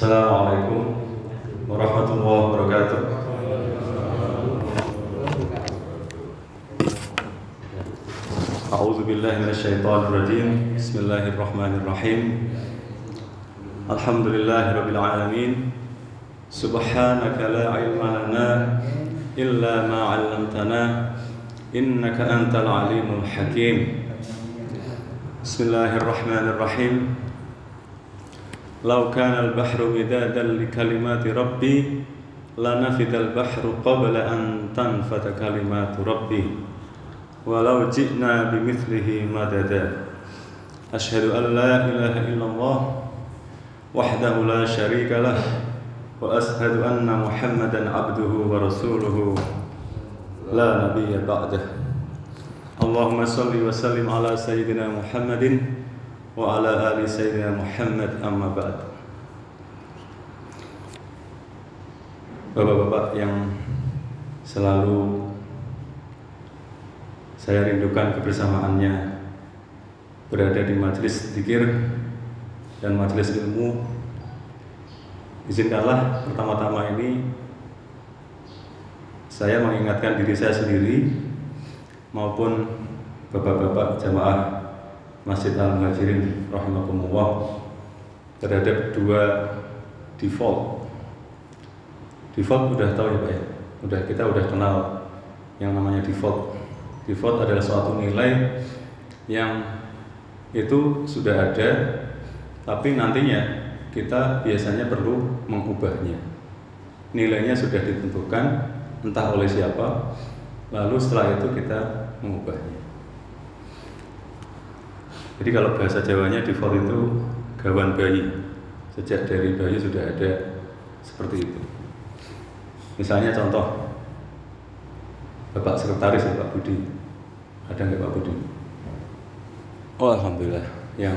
Assalamualaikum warahmatullahi wabarakatuh. A'udzu billahi minasyaitonir rajim. Bismillahirrahmanirrahim. Alhamdulillahirabbil alamin. Subhanaka la ilma lana illa ma 'allamtana innaka antal alimul hakim. Bismillahirrahmanirrahim. لو كان البحر مدادا لكلمات ربي لنفد البحر قبل أن تنفد كلمات ربي. ولو جئنا بمثله مددا. أشهد أن لا إله إلا الله وحده لا شريك له وأشهد أن محمدا عبده ورسوله. لا نبي بعده. اللهم صل وسلم على سيدنا محمد wa ala ali sayyidina Muhammad amma ba'd. Bapak-bapak yang selalu saya rindukan kebersamaannya berada di majelis zikir dan majelis ilmu izinkanlah pertama-tama ini saya mengingatkan diri saya sendiri maupun bapak-bapak jamaah Masjid Al Muhajirin rahimakumullah terhadap dua default. Default udah tahu ya Pak ya? Udah kita udah kenal yang namanya default. Default adalah suatu nilai yang itu sudah ada tapi nantinya kita biasanya perlu mengubahnya. Nilainya sudah ditentukan entah oleh siapa, lalu setelah itu kita mengubahnya. Jadi kalau bahasa Jawanya default itu gawan bayi. Sejak dari bayi sudah ada seperti itu. Misalnya contoh Bapak Sekretaris ya Pak Budi. Ada nggak Pak Budi? Oh Alhamdulillah yang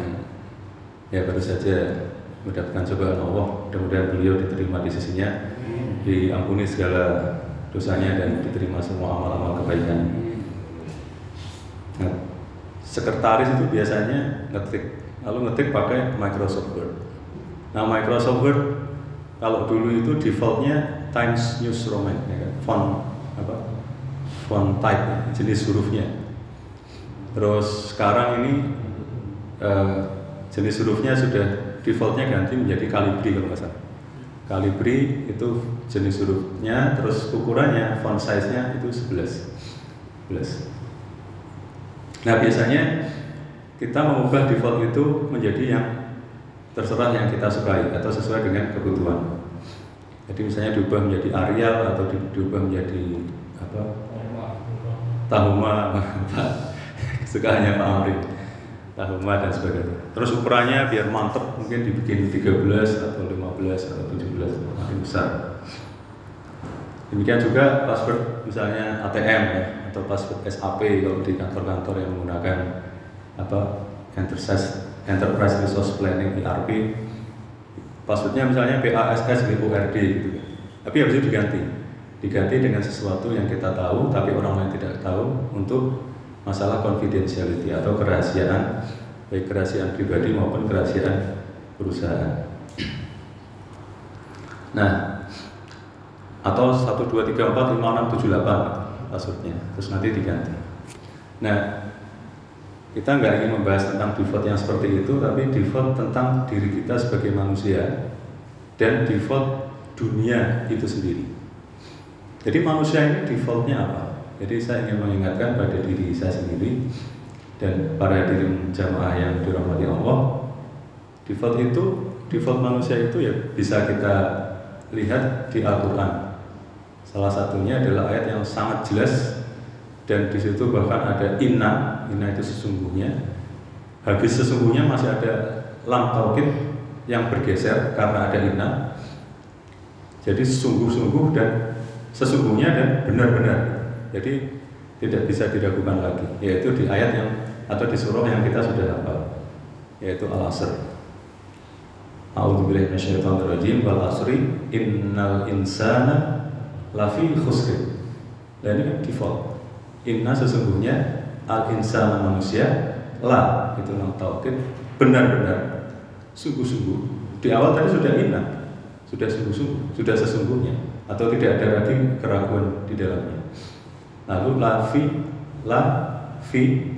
ya baru saja mendapatkan cobaan Allah mudah-mudahan beliau diterima di sisinya diampuni segala dosanya dan diterima semua amal-amal kebaikan nah, sekretaris itu biasanya ngetik. Lalu ngetik pakai Microsoft Word. Nah Microsoft Word kalau dulu itu defaultnya Times News Roman ya kan? font apa? Font type jenis hurufnya. Terus sekarang ini eh, jenis hurufnya sudah defaultnya ganti menjadi Calibri kalau nggak salah. Calibri itu jenis hurufnya terus ukurannya font size-nya itu 11 11 Nah biasanya kita mengubah default itu menjadi yang terserah yang kita sukai atau sesuai dengan kebutuhan. Jadi misalnya diubah menjadi Arial atau diubah menjadi apa? Tahuma, kesukaannya Pak Amri. Tahuma dan sebagainya. Terus ukurannya biar mantep mungkin dibikin 13 atau 15 atau 17 makin besar. Demikian juga password misalnya ATM ya atau password SAP kalau di kantor-kantor yang menggunakan apa enterprise enterprise resource planning ERP passwordnya misalnya PASS BURD gitu. Tapi habis itu diganti. Diganti dengan sesuatu yang kita tahu tapi orang lain tidak tahu untuk masalah confidentiality atau kerahasiaan baik kerahasiaan pribadi maupun kerahasiaan perusahaan. Nah atau 1 2 3 4 5 6 7 8 passwordnya. Terus nanti diganti. Nah kita nggak ingin membahas tentang default yang seperti itu tapi default tentang diri kita sebagai manusia dan default dunia itu sendiri. Jadi manusia ini defaultnya apa? Jadi saya ingin mengingatkan pada diri saya sendiri dan para hadirin jamaah yang dirahmati Allah Default itu, default manusia itu ya bisa kita lihat di Al-Quran. Salah satunya adalah ayat yang sangat jelas dan di situ bahkan ada inna, inna itu sesungguhnya. Habis sesungguhnya masih ada lam taukid yang bergeser karena ada inna. Jadi sungguh-sungguh dan sesungguhnya dan benar-benar. Jadi tidak bisa diragukan lagi, yaitu di ayat yang atau di surah yang kita sudah hafal, yaitu Al-Asr. A'udzubillahi minasyaitonirrajim wal asri innal insana lafi khusr. Dan ini kan default. Inna sesungguhnya al insana manusia la itu nam taukid benar-benar sungguh-sungguh. Di awal tadi sudah inna, sudah sungguh-sungguh, sudah sesungguhnya atau tidak ada lagi keraguan di dalamnya. Lalu la fi la fi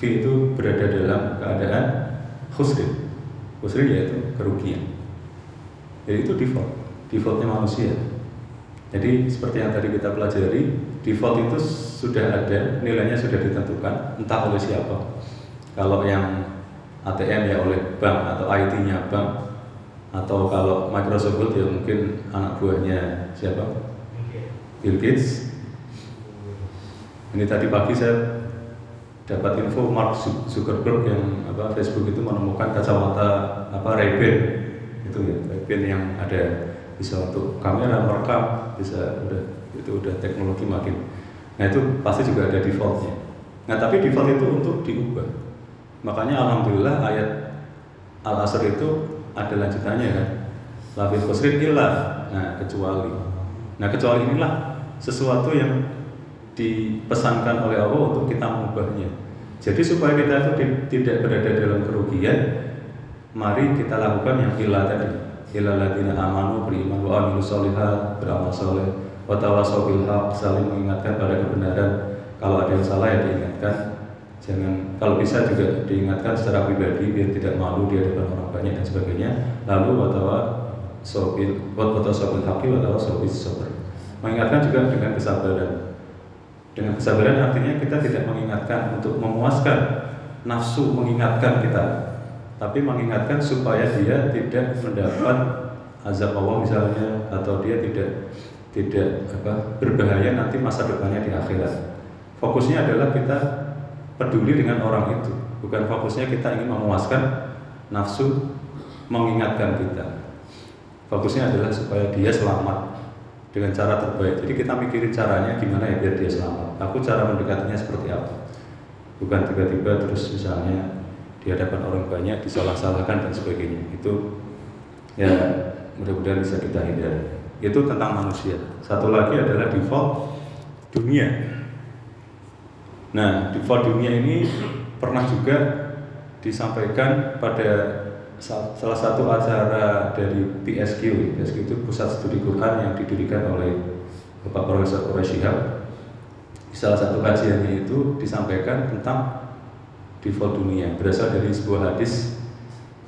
fi itu berada dalam keadaan khusr Khusri yaitu kerugian. Jadi itu default, defaultnya manusia. Jadi seperti yang tadi kita pelajari, default itu sudah ada, nilainya sudah ditentukan, entah oleh siapa. Kalau yang ATM ya oleh bank atau IT-nya bank, atau kalau Microsoft Word ya mungkin anak buahnya siapa? Bill Gates. Ini tadi pagi saya dapat info Mark Zuckerberg yang apa Facebook itu menemukan kacamata apa Ray-Ban itu ya Ray-Ban yang ada bisa untuk kamera merekam bisa udah itu udah teknologi makin. Nah itu pasti juga ada defaultnya. Nah tapi default itu untuk diubah. Makanya alhamdulillah ayat al asr itu ada lanjutannya kan lafil khusrin ilah nah kecuali. Nah kecuali inilah sesuatu yang dipesankan oleh Allah untuk kita mengubahnya. Jadi supaya kita itu tidak berada dalam kerugian, mari kita lakukan yang ilah tadi. Ilah ladina amanu beriman wa amilu solihat beramal soleh wa tawasau saling mengingatkan pada kebenaran. Kalau ada yang salah ya diingatkan. Jangan kalau bisa juga diingatkan secara pribadi biar tidak malu di hadapan orang banyak dan sebagainya. Lalu watawa sobil wat sobil haki watawa sobil sober. Mengingatkan juga dengan kesabaran dengan kesabaran artinya kita tidak mengingatkan untuk memuaskan nafsu mengingatkan kita, tapi mengingatkan supaya dia tidak mendapat azab Allah misalnya atau dia tidak tidak apa berbahaya nanti masa depannya di akhirat. Fokusnya adalah kita peduli dengan orang itu, bukan fokusnya kita ingin memuaskan nafsu mengingatkan kita. Fokusnya adalah supaya dia selamat dengan cara terbaik. Jadi kita mikirin caranya gimana ya biar dia selamat. Aku cara mendekatinya seperti apa? Bukan tiba-tiba terus misalnya di hadapan orang banyak disalah-salahkan dan sebagainya. Itu ya mudah-mudahan bisa kita hindari. Itu tentang manusia. Satu lagi adalah default dunia. Nah, default dunia ini pernah juga disampaikan pada salah satu acara dari PSQ, PSQ itu Pusat Studi Quran yang didirikan oleh Bapak Profesor Quraish Salah satu kajiannya itu disampaikan tentang default dunia berasal dari sebuah hadis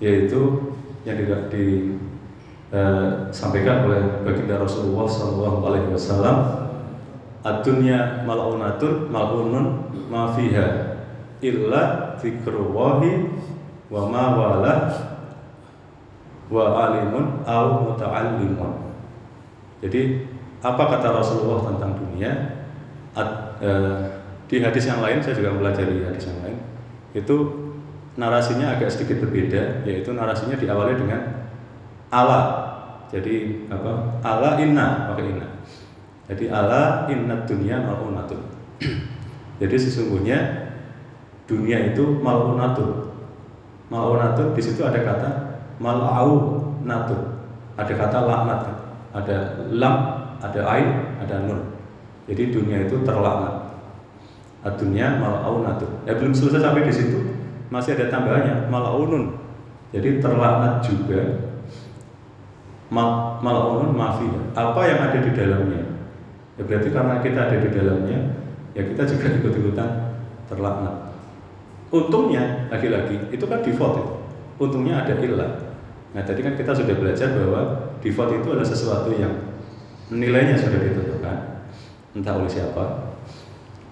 yaitu yang disampaikan di, uh, oleh baginda Rasulullah Shallallahu Alaihi Wasallam Adunya malunatun malunun mafiha illa fikruwahi wa ma wala wa alimun au muta'allimun. Jadi apa kata Rasulullah tentang dunia? Ad, eh, di hadis yang lain saya juga mempelajari hadis yang lain. Itu narasinya agak sedikit berbeda, yaitu narasinya diawali dengan ala. Jadi apa? Ala inna, pakai inna. Jadi ala inna dunia malunatun. Jadi sesungguhnya dunia itu malunatun. Malunatun di situ ada kata mal'au natun ada kata laknat ada lam ada ain ada nun jadi dunia itu terlaknat dunia mal'au natun ya belum selesai sampai di situ. Masih ada tambahannya mal'aunun. Jadi terlaknat juga mal mal'aunun mafi. Apa yang ada di dalamnya? Ya berarti karena kita ada di dalamnya ya kita juga ikut-ikutan terlaknat. Untungnya lagi-lagi itu kan default itu. Untungnya ada ilah. Nah tadi kan kita sudah belajar bahwa default itu adalah sesuatu yang nilainya sudah ditentukan entah oleh siapa.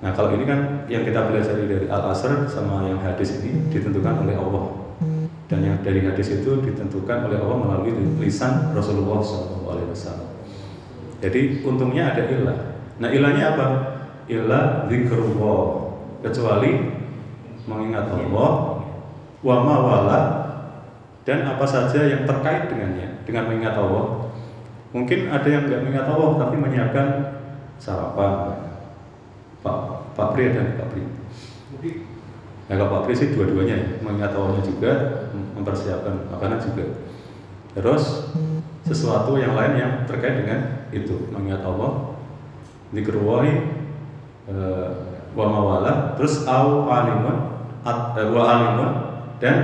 Nah kalau ini kan yang kita belajar dari Al Asr sama yang hadis ini ditentukan oleh Allah. dan yang dari hadis itu ditentukan oleh Allah melalui lisan Rasulullah SAW. Jadi untungnya ada ilah. Nah ilahnya apa? Ilah zikrullah. Kecuali mengingat Allah, wa mawala dan apa saja yang terkait dengannya dengan mengingat Allah. Mungkin ada yang nggak mengingat Allah tapi menyiapkan sarapan. Pak Pak Pri ada Pak Pri. Nah kalau Pak Pri sih dua-duanya ya, mengingat Allahnya juga, mempersiapkan makanan juga. Terus sesuatu yang lain yang terkait dengan itu mengingat Allah, dikeruai uh, wa mawala, terus au alimun, at, uh, wa alimun dan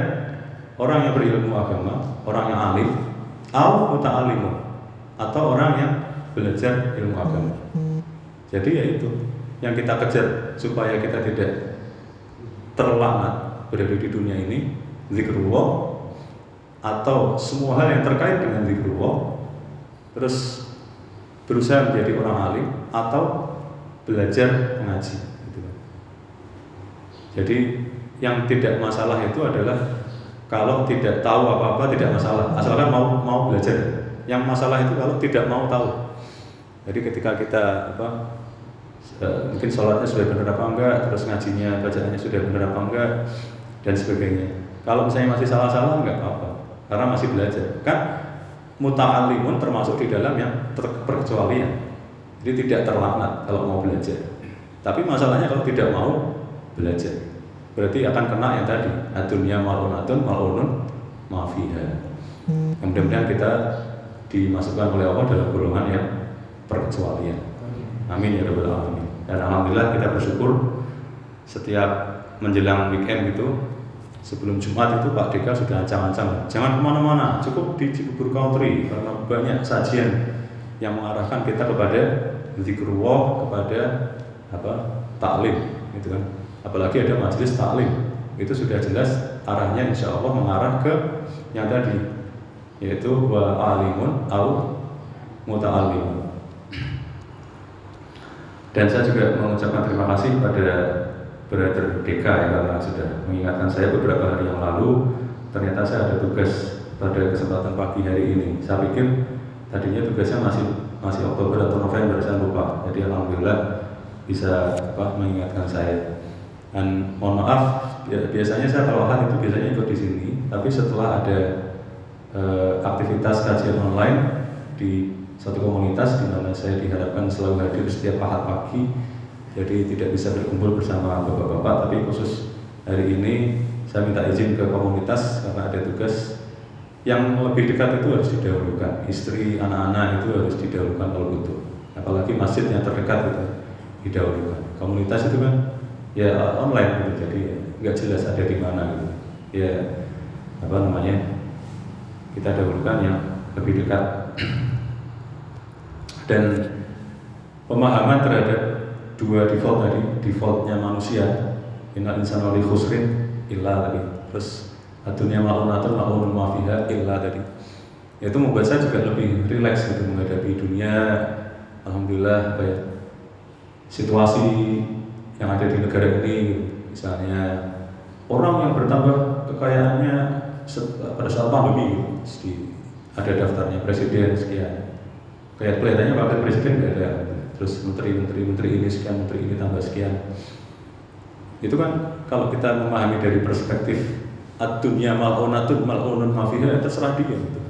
orang yang berilmu agama, orang yang alim, au muta'alimun atau orang yang belajar ilmu agama. Jadi ya itu yang kita kejar supaya kita tidak terlaknat berada di dunia ini zikrullah atau semua hal yang terkait dengan zikrullah terus berusaha menjadi orang alim atau belajar mengaji gitu. jadi yang tidak masalah itu adalah kalau tidak tahu apa-apa tidak masalah. Asalkan mau mau belajar. Yang masalah itu kalau tidak mau tahu. Jadi ketika kita apa Eh, mungkin sholatnya sudah benar apa enggak, terus ngajinya, bacaannya sudah benar apa enggak, dan sebagainya. Kalau misalnya masih salah-salah enggak apa-apa, karena masih belajar. Kan muta'alimun termasuk di dalam yang terkecualian. Jadi tidak terlaknat kalau mau belajar. Tapi masalahnya kalau tidak mau belajar, berarti akan kena yang tadi, adunya malunatun malunun mafiha. Kemudian kita dimasukkan oleh Allah dalam golongan yang perkecualian. Amin ya rabbal alamin. Dan alhamdulillah kita bersyukur setiap menjelang weekend itu sebelum Jumat itu Pak Deka sudah ancang-ancang. Jangan ke mana-mana cukup di Cibubur Country karena banyak sajian yang mengarahkan kita kepada zikrullah kepada apa taklim gitu kan. Apalagi ada majelis taklim. Itu sudah jelas arahnya insya Allah mengarah ke yang tadi yaitu wa alimun au muta'alimun dan saya juga mengucapkan terima kasih pada Brother DK ya karena sudah mengingatkan saya beberapa hari yang lalu ternyata saya ada tugas pada kesempatan pagi hari ini. Saya pikir tadinya tugasnya masih masih Oktober atau November saya lupa. Jadi alhamdulillah bisa apa mengingatkan saya. Dan mohon maaf ya, biasanya saya kalau hari itu biasanya ikut di sini, tapi setelah ada e, aktivitas kajian online di satu komunitas di mana saya diharapkan selalu hadir setiap ahad pagi. Jadi tidak bisa berkumpul bersama bapak-bapak tapi khusus hari ini saya minta izin ke komunitas karena ada tugas yang lebih dekat itu harus didahulukan. Istri anak-anak itu harus didahulukan kalau butuh. Apalagi masjid yang terdekat itu didahulukan. Komunitas itu kan ya online gitu. Jadi nggak jelas ada di mana gitu. Ya apa namanya kita dahulukan yang lebih dekat dan pemahaman terhadap dua default tadi defaultnya manusia inna insan wali khusrin illa tadi. Terus adunya ma'unatun ma'unun mafiha illa tadi. Itu membuat saya juga lebih rileks gitu menghadapi dunia. Alhamdulillah ya situasi yang ada di negara ini misalnya orang yang bertambah kekayaannya pada saat pandemi ada daftarnya presiden sekian kayak kelihatannya wakil presiden nggak ada. Terus menteri menteri menteri ini sekian menteri ini tambah sekian. Itu kan kalau kita memahami dari perspektif ad-dunya mal'unatun mal'unun mafiha ya terserah dia gitu.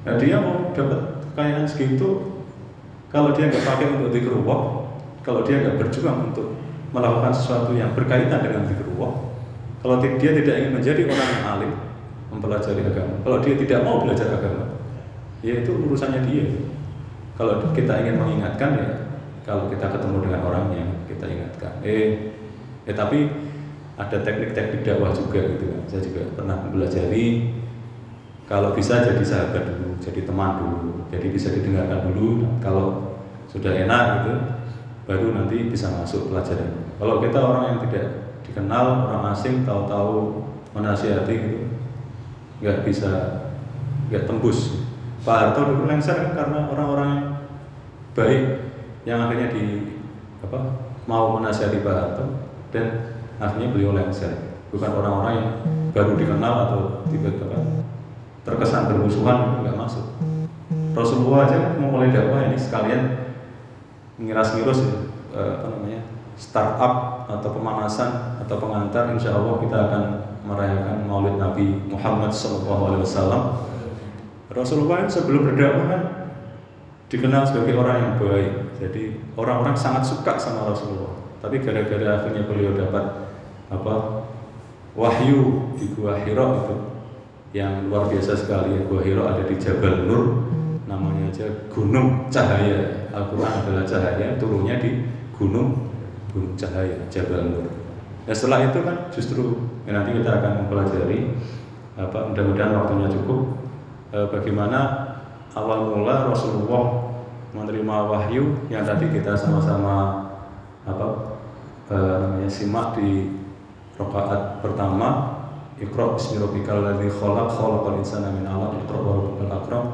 Nah, dia mau dapat kekayaan segitu kalau dia nggak pakai untuk dikerubah kalau dia nggak berjuang untuk melakukan sesuatu yang berkaitan dengan dikerubah kalau dia tidak ingin menjadi orang yang alim mempelajari agama. Kalau dia tidak mau belajar agama ya itu urusannya dia kalau kita ingin mengingatkan ya kalau kita ketemu dengan orangnya kita ingatkan. Eh ya tapi ada teknik-teknik dakwah juga gitu kan. Saya juga pernah mempelajari kalau bisa jadi sahabat dulu jadi teman dulu. Jadi bisa didengarkan dulu kalau sudah enak gitu baru nanti bisa masuk pelajaran. Kalau kita orang yang tidak dikenal orang asing tahu-tahu menasihati gitu nggak bisa nggak tembus. Pak Harto dulu lengser kan karena orang-orang baik yang akhirnya di apa mau menasihati Pak Harto dan akhirnya beliau lengser. Bukan orang-orang yang baru dikenal atau tiba-tiba terkesan bermusuhan nggak masuk Rasulullah aja mau mulai dakwah ini sekalian ngiras-ngirus ya, eh, apa namanya startup atau pemanasan atau pengantar insya Allah kita akan merayakan Maulid Nabi Muhammad SAW Rasulullah sebelum berdakwah kan dikenal sebagai orang yang baik. Jadi orang-orang sangat suka sama Rasulullah. Tapi gara-gara akhirnya beliau dapat apa wahyu di Gua Hira itu yang luar biasa sekali. Gua Hira ada di Jabal Nur namanya aja gunung cahaya. Al-Quran adalah cahaya turunnya di gunung gunung cahaya Jabal Nur. Nah setelah itu kan justru ya nanti kita akan mempelajari apa mudah-mudahan waktunya cukup. Eh, bagaimana awal mula Rasulullah menerima wahyu yang tadi kita sama-sama apa eh, namanya simak di Rakaat pertama Iqra bismi rabbikal ladzi khalaq khalaqal insana min 'alaq Iqra wa rabbukal akram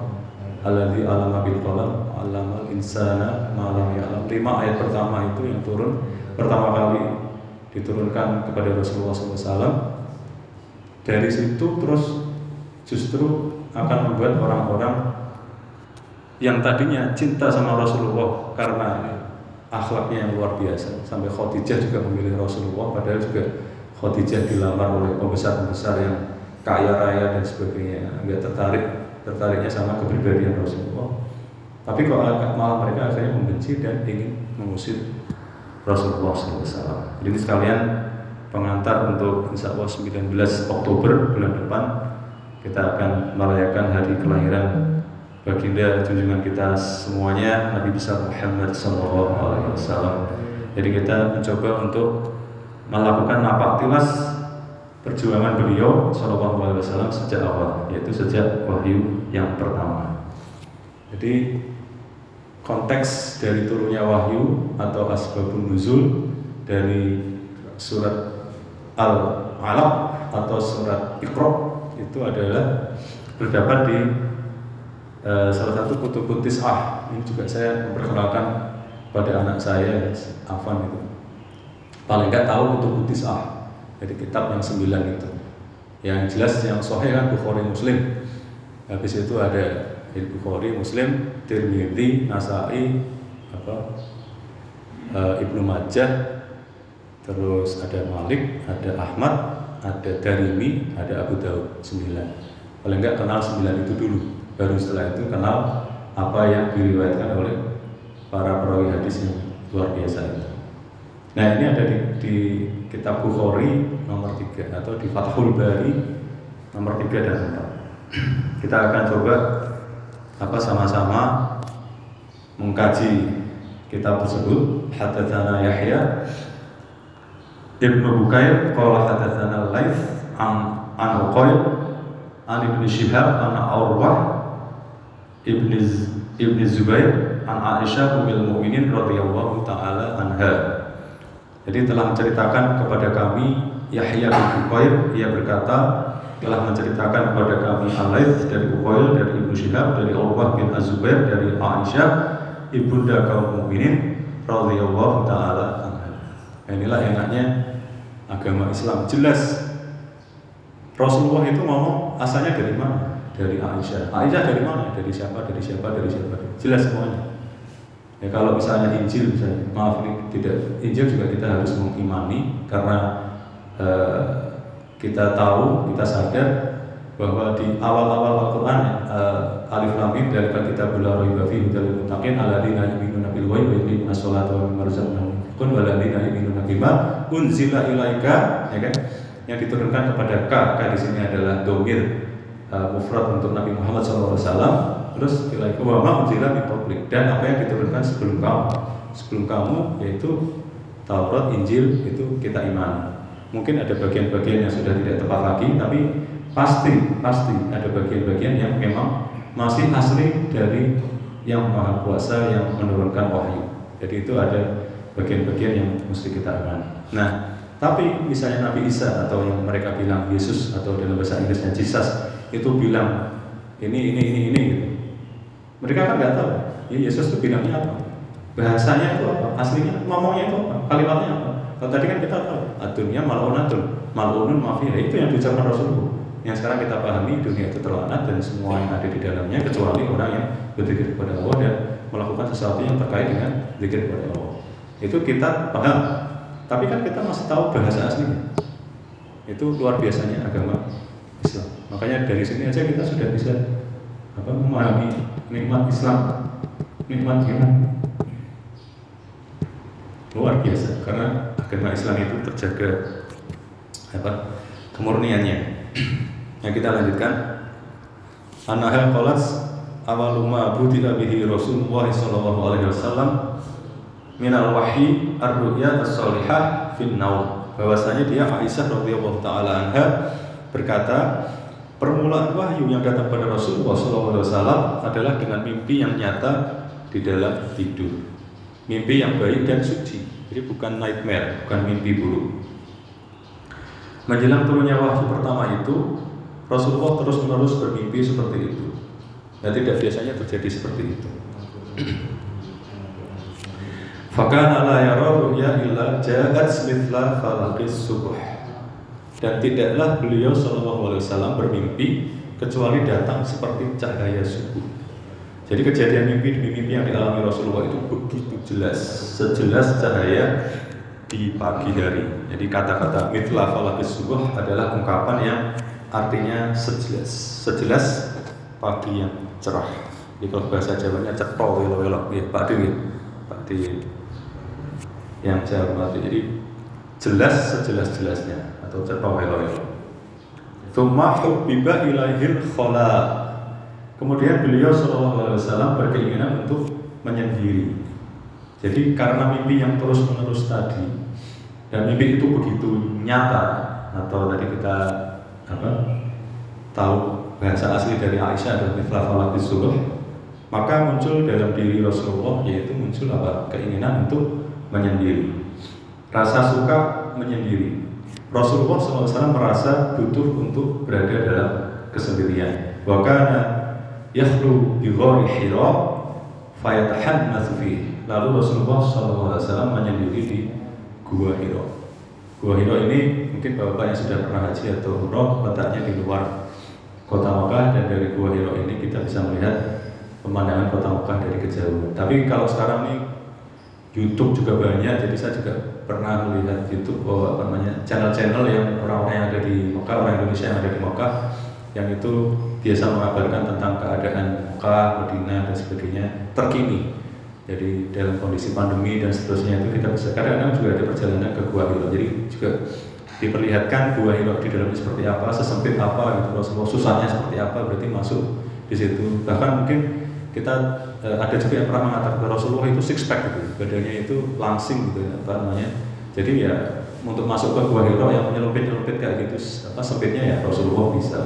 alladzi 'allama bil qalam 'allamal insana ma lam ya'lam. Lima ayat pertama itu yang turun pertama kali diturunkan kepada Rasulullah SAW. Dari situ terus justru akan membuat orang-orang yang tadinya cinta sama Rasulullah karena akhlaknya yang luar biasa. Sampai Khadijah juga memilih Rasulullah padahal juga Khadijah dilamar oleh pembesar-pembesar yang kaya raya dan sebagainya. Nggak tertarik tertariknya sama kepribadian Rasulullah. Tapi kok malah mereka akhirnya membenci dan ingin mengusir Rasulullah SAW jadi sekalian pengantar untuk insya Allah 19 Oktober bulan depan kita akan merayakan hari kelahiran baginda junjungan kita semuanya Nabi besar Muhammad SAW. Jadi kita mencoba untuk melakukan napak tilas perjuangan beliau Shallallahu Alaihi Wasallam sejak awal, yaitu sejak wahyu yang pertama. Jadi konteks dari turunnya wahyu atau asbabun nuzul dari surat Al-Alaq atau surat Iqra itu adalah berdapat di uh, salah satu kutub tis'ah. Ini juga saya memperkenalkan pada anak saya Afan itu. Paling nggak tahu kutubu tis'ah jadi kitab yang sembilan itu. Yang jelas yang sahih kan Bukhari Muslim. Habis itu ada Bukhari Muslim Tirmidzi Nasai apa e, Ibnu Majah terus ada Malik ada Ahmad ada Darimi ada Abu Daud sembilan. Paling nggak kenal sembilan itu dulu baru setelah itu kenal apa yang diriwayatkan oleh para perawi hadis yang luar biasa itu Nah ini ada di, di kitab Bukhari nomor 3 atau di Fathul Bari nomor 3 dan 4. Kita akan coba apa sama-sama mengkaji kitab tersebut. Hadatsana Yahya Ibnu Bukair qala hadatsana Laif an an an Ibnu Shihab an Urwah Ibnu Zubair an Aisyah ummul mukminin radhiyallahu taala anha jadi telah menceritakan kepada kami Yahya bin Bukair ia berkata telah menceritakan kepada kami Alaith dari Bukair dari Ibnu Syihab dari Urwah bin Azubair dari Aisyah ibunda kaum mukminin radhiyallahu taala anha. Inilah enaknya agama Islam jelas. Rasulullah itu ngomong asalnya dari mana? Dari Aisyah. Aisyah dari mana? Dari siapa? Dari siapa? Dari siapa? Jelas semuanya. Ya kalau misalnya Injil misalnya, maaf ini tidak Injil juga kita harus mengimani karena uh, kita tahu, kita sadar bahwa di awal-awal Al-Qur'an uh, alif lam mim dari kitab la raiba fihi hudal muttaqin alladzina yu'minuna bil ghaibi wa yuqimuna sholata wa mimma razaqnahum kun walladzina yu'minuna bima unzila ilaika ya kan yang diturunkan kepada K K di sini adalah domir uh, mufrad untuk Nabi Muhammad SAW. Terus ilaiku wa ma min qablik dan apa yang diturunkan sebelum kamu sebelum kamu yaitu Taurat Injil itu kita iman. Mungkin ada bagian-bagian yang sudah tidak tepat lagi tapi pasti pasti ada bagian-bagian yang memang masih asli dari yang maha kuasa yang menurunkan wahyu. Jadi itu ada bagian-bagian yang mesti kita iman nah tapi misalnya Nabi Isa atau yang mereka bilang Yesus atau dalam bahasa Inggrisnya Jesus itu bilang ini ini ini ini gitu mereka kan nggak tahu, ya Yesus itu bilangnya apa, bahasanya itu apa, aslinya ngomongnya itu apa, kalimatnya apa. Kalau tadi kan kita tahu, dunia malunatun, malunun mafiha itu yang diucapkan Rasulullah. Yang sekarang kita pahami dunia itu terlanat dan semua yang ada di dalamnya kecuali orang yang berzikir kepada Allah dan melakukan sesuatu yang terkait dengan zikir kepada Allah. Itu kita paham. Tapi kan kita masih tahu bahasa aslinya. Itu luar biasanya agama Islam. Makanya dari sini aja kita sudah bisa apa memahami nikmat Islam, nikmat iman luar biasa karena agama Islam itu terjaga apa kemurniannya. Yang kita lanjutkan. Anaha qalas awaluma budila bihi Rasulullah sallallahu alaihi wasallam minal wahyi ar-ru'ya as-salihah naum bahwasanya dia Aisyah radhiyallahu taala anha berkata permulaan wahyu yang datang pada Rasulullah wasallam adalah dengan mimpi yang nyata di dalam tidur mimpi yang baik dan suci jadi bukan nightmare bukan mimpi buruk menjelang turunnya wahyu pertama itu Rasulullah terus-menerus bermimpi seperti itu. Dan tidak biasanya terjadi seperti itu. Fakana la yara ru'ya illa ja'at mithla falaqis subuh. Dan tidaklah beliau sallallahu alaihi wasallam bermimpi kecuali datang seperti cahaya subuh. Jadi kejadian mimpi demi mimpi yang dialami Rasulullah itu begitu jelas, sejelas cahaya di pagi hari. Jadi kata-kata mithla falaqis subuh adalah ungkapan yang artinya sejelas sejelas pagi yang cerah. Jadi kalau bahasa Jawanya cetol welo welo ya Pak Di Pak Di yang Jawa jadi jelas sejelas jelasnya atau welo Thumma hubbiba ilaihil khola Kemudian beliau Shallallahu Alaihi Wasallam berkeinginan untuk menyendiri. Jadi karena mimpi yang terus menerus tadi dan mimpi itu begitu nyata atau tadi kita apa tahu bahasa asli dari Aisyah adalah mithla subuh maka muncul dalam diri Rasulullah yaitu muncul apa? Keinginan untuk menyendiri. Rasa suka menyendiri Rasulullah SAW merasa butuh untuk berada dalam kesendirian. Wakana yakhlu bi ghari hira fayatahannasu fihi. Lalu Rasulullah SAW menyendiri di gua Hira. Gua Hiro ini mungkin bapak yang sudah pernah haji atau umroh letaknya di luar kota Mekah dan dari Gua Hiro ini kita bisa melihat pemandangan kota Mekah dari kejauhan. Tapi kalau sekarang nih YouTube juga banyak, jadi saya juga pernah melihat YouTube bahwa apa namanya channel-channel yang orang-orang yang ada di Mekah, orang Indonesia yang ada di Mekah, yang itu biasa mengabarkan tentang keadaan Mekah, Madinah dan sebagainya terkini jadi dalam kondisi pandemi dan seterusnya itu kita bisa kadang-kadang juga ada perjalanan ke Gua Hiro. Jadi juga diperlihatkan Gua Hiro di dalamnya seperti apa, sesempit apa gitu Rasulullah susahnya seperti apa berarti masuk di situ. Bahkan mungkin kita eh, ada juga yang pernah mengatakan Rasulullah itu six pack gitu, badannya itu langsing gitu ya, apa namanya. Jadi ya untuk masuk ke Gua Hiro yang menyelupit-nyelupit kayak gitu apa sempitnya ya Rasulullah bisa.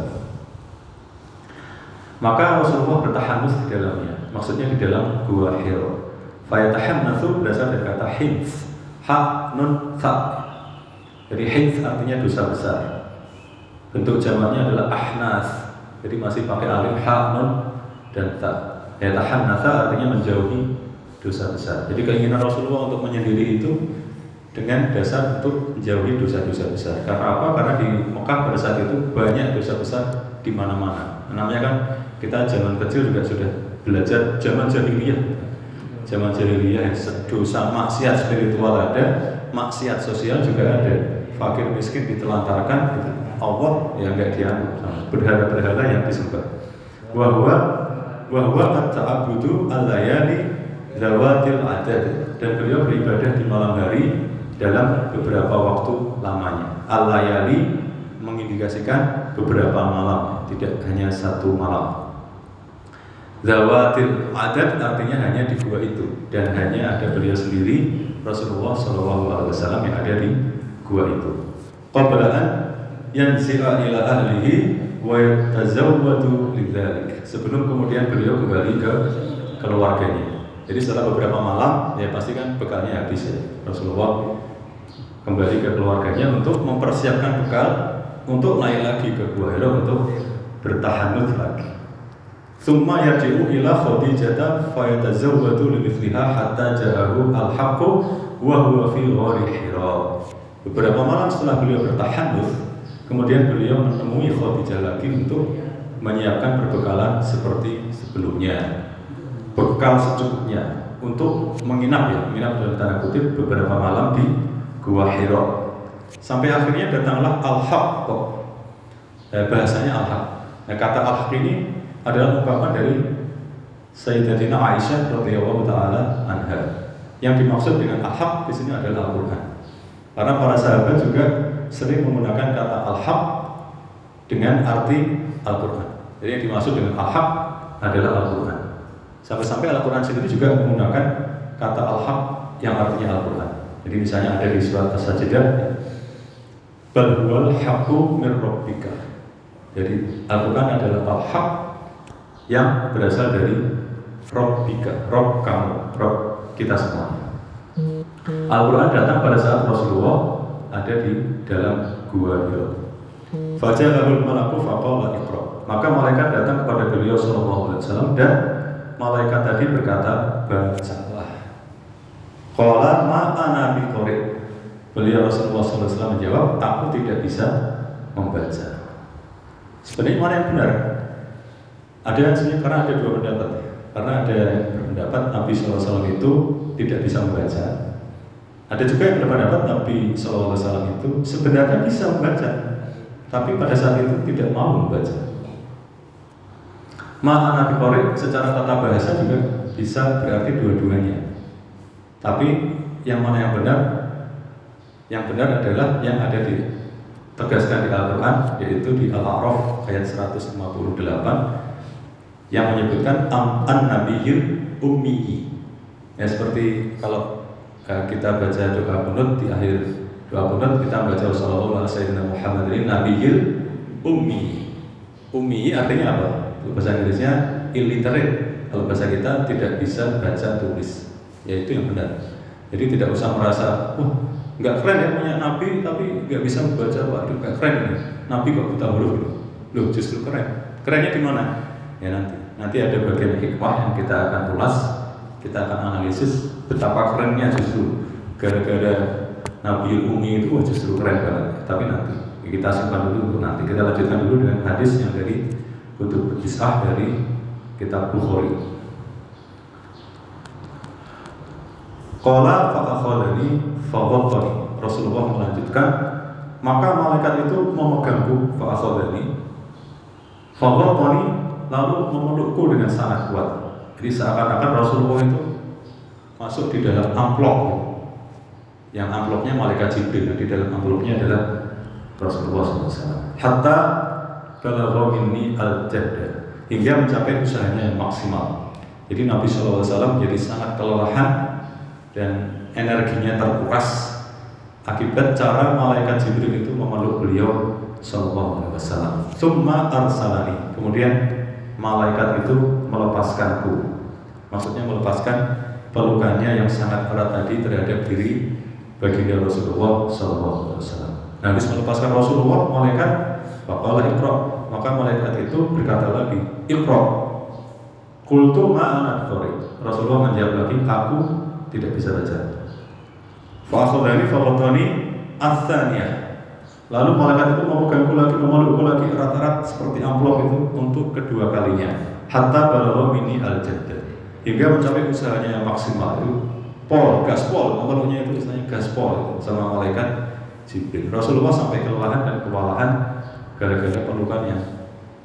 Maka Rasulullah bertahan di dalamnya, maksudnya di dalam Gua Hiro. Fayatahamnatsu berasal dari kata hins Ha, nun, tha Jadi hins artinya dosa besar Bentuk jamaknya adalah ahnas Jadi masih pakai alif ha, nun, dan ta Yatahamnatsa artinya menjauhi dosa besar Jadi keinginan Rasulullah untuk menyendiri itu dengan dasar untuk menjauhi dosa-dosa besar. Karena apa? Karena di Mekah pada saat itu banyak dosa besar di mana-mana. Namanya kan kita zaman kecil juga sudah belajar zaman jahiliyah zaman jahiliyah dosa maksiat spiritual ada, maksiat sosial juga ada. Fakir miskin ditelantarkan, gitu. Allah yang enggak dianggap berhala-berhala yang disembah. Wahwa wahwa at-ta'abudu al-layali zawatil adad dan beliau beribadah di malam hari dalam beberapa waktu lamanya. Al-layali mengindikasikan beberapa malam, tidak hanya satu malam. Zawatil adat artinya hanya di gua itu dan hanya ada beliau sendiri Rasulullah Shallallahu Alaihi Wasallam yang ada di gua itu. Qablaan yang ila ahlihi Sebelum kemudian beliau kembali ke keluarganya. Jadi setelah beberapa malam ya pasti kan bekalnya habis ya. Rasulullah kembali ke keluarganya untuk mempersiapkan bekal untuk naik lagi ke Gua Hira untuk bertahanut lagi. Thumma yarji'u ila Khadijah fayatazawwadu limithliha hatta ja'ahu al-haqqu wa huwa fi. Beberapa malam setelah beliau bertahanuf, kemudian beliau menemui Khadijah lagi untuk menyiapkan perbekalan seperti sebelumnya. Bekal secukupnya untuk menginap ya, menginap dalam tanda kutip beberapa malam di Gua Hira. Sampai akhirnya datanglah Al-Haq eh, bahasanya Al-Haq. Nah, kata Al-Haq ini adalah ungkapan dari Sayyidatina Aisyah radhiyallahu taala anha. Yang dimaksud dengan al-haq di sini adalah Al-Qur'an. Karena para sahabat juga sering menggunakan kata al-haq dengan arti Al-Qur'an. Jadi yang dimaksud dengan al-haq adalah Al-Qur'an. Sampai-sampai Al-Qur'an sendiri juga menggunakan kata al-haq yang artinya Al-Qur'an. Jadi misalnya ada di surat As-Sajdah Bal huwal haqqu min rabbika. Jadi Al-Qur'an adalah al-haq yang berasal dari Robbika, Rob kamu, Rob kita semua. Al-Quran datang pada saat Rasulullah ada di dalam gua Hira. Faja'ahul malaku faqala iqra. Maka malaikat datang kepada beliau sallallahu alaihi wasallam dan malaikat tadi berkata, "Bacalah." Qala ma ana biqari. Beliau Rasulullah SAW menjawab, aku tidak bisa membaca. Sebenarnya mana yang benar? Ada sebenarnya karena ada dua pendapat. Karena ada yang berpendapat Nabi SAW itu tidak bisa membaca. Ada juga yang berpendapat Nabi SAW itu sebenarnya bisa membaca, tapi pada saat itu tidak mau membaca. Maka Nabi Korek secara tata bahasa juga bisa berarti dua-duanya. Tapi yang mana yang benar? Yang benar adalah yang ada di tegaskan di Al-Quran yaitu di Al-A'raf ayat 158 yang menyebutkan an nabiyyul ummi. Ya seperti kalau kita baca doa kunut di akhir doa kunut kita baca sallallahu alaihi wasallam Muhammadin nabiyyul ummi. Ummi artinya apa? Bahasa Inggrisnya illiterate. Kalau bahasa kita tidak bisa baca tulis. Yaitu yang benar. Jadi tidak usah merasa, wah nggak keren ya punya nabi tapi nggak bisa membaca, waduh nggak keren ini. Nabi kok buta huruf Loh justru keren. Kerennya di mana? Ya nanti. Nanti ada bagian hikmah yang kita akan ulas, kita akan analisis betapa kerennya justru gara-gara Nabi Umi itu justru keren banget. Tapi nanti kita simpan dulu untuk nanti. Kita lanjutkan dulu dengan hadis yang dari kutub kisah dari kitab Bukhari. Qala fa'akhadani fa'akhadani Rasulullah melanjutkan maka malaikat itu memegangku fa'akhadani fa'akhadani lalu memelukku dengan sangat kuat. Jadi seakan-akan Rasulullah itu masuk di dalam amplop yang amplopnya malaikat Jibril di dalam amplopnya adalah Rasulullah SAW. Hatta kalau ini al jadda hingga mencapai usahanya yang maksimal. Jadi Nabi SAW jadi sangat kelelahan dan energinya terkuras akibat cara malaikat Jibril itu memeluk beliau Sallallahu Alaihi Wasallam. Summa arsalani. Kemudian malaikat itu melepaskanku. Maksudnya melepaskan pelukannya yang sangat erat tadi terhadap diri baginda Rasulullah SAW. Nah, habis melepaskan Rasulullah, malaikat Bapalah Iqra. Maka malaikat itu berkata lagi Iqra. Kultu ma'ana Rasulullah menjawab lagi Aku tidak bisa baca. Fa'akhudani fa'akhudani Athaniyah Lalu malaikat itu memegangku lagi, memelukku lagi erat-erat seperti amplop itu untuk kedua kalinya. Hatta balagha mini al jadda. Hingga mencapai usahanya yang maksimal itu pol, gaspol, memeluknya itu istilahnya gaspol sama malaikat Jibril. Rasulullah sampai kelelahan dan kewalahan gara-gara pelukan yang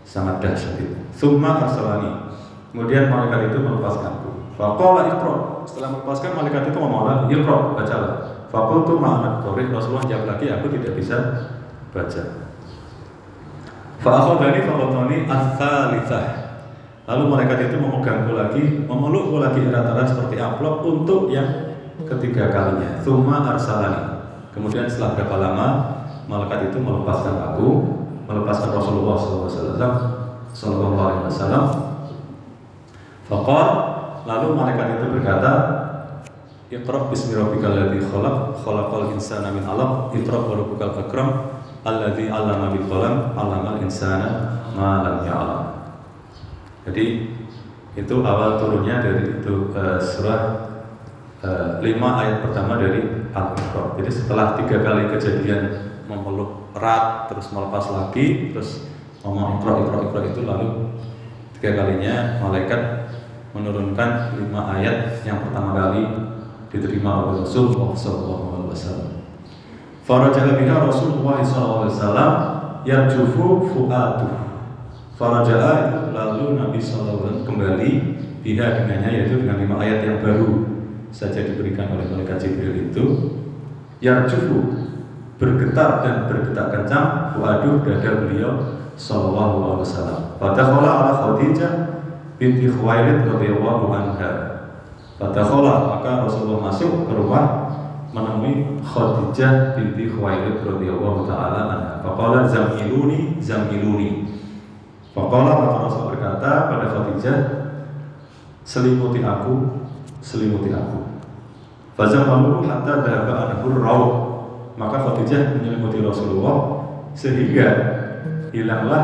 sangat dahsyat itu. Summa arsalani. Kemudian malaikat itu melepaskanku. Faqala iqra. Setelah melepaskan malaikat itu lagi, iqra, bacalah. Fakultu ma'anak Rasulullah jawab lagi, aku tidak bisa baca. Fa'akhadani fa'akhadani ats-tsalitsah. Lalu malaikat itu memegangku lagi, memelukku lagi erat-erat seperti amplop untuk yang ketiga kalinya. Tsumma arsalani. Kemudian setelah berapa lama malaikat itu melepaskan aku, melepaskan Rasulullah SAW, Sallallahu Alaihi Wasallam. Fakor, lalu malaikat itu berkata, Iqra bismi rabbikal ladzi khalaq, khalaqal insana min 'alaq, Iqra wa rabbukal akram, alladzi 'allama bil qalam 'allamal insana ma lam ya'lam. Jadi itu awal turunnya dari itu uh, surah uh, ayat pertama dari Al-Iqra. Jadi setelah tiga kali kejadian memeluk erat terus melepas lagi terus ngomong Iqra Iqra Iqra itu lalu tiga kalinya malaikat menurunkan lima ayat yang pertama kali diterima oleh Rasulullah SAW. Farajaha biha Rasulullah SAW yarjufu fu'atuh Faraja'a itu lalu Nabi SAW kembali biha dengannya yaitu dengan lima ayat yang baru saja diberikan oleh malaikat Jibril itu yarjufu bergetar dan bergetar kencang waduh dada beliau sallallahu alaihi wasallam. Fadakhala ala Khadijah binti Khuwailid radhiyallahu anha. Fadakhala maka Rasulullah masuk ke rumah menemui Khadijah binti Khuwailid radhiyallahu taala anha. Faqala zamiluni zamiluni. Faqala maka Rasul berkata pada Khadijah, selimuti aku, selimuti aku. Fazamalu hatta dhahaba anhur rauh. Maka Khadijah menyelimuti Rasulullah sehingga hilanglah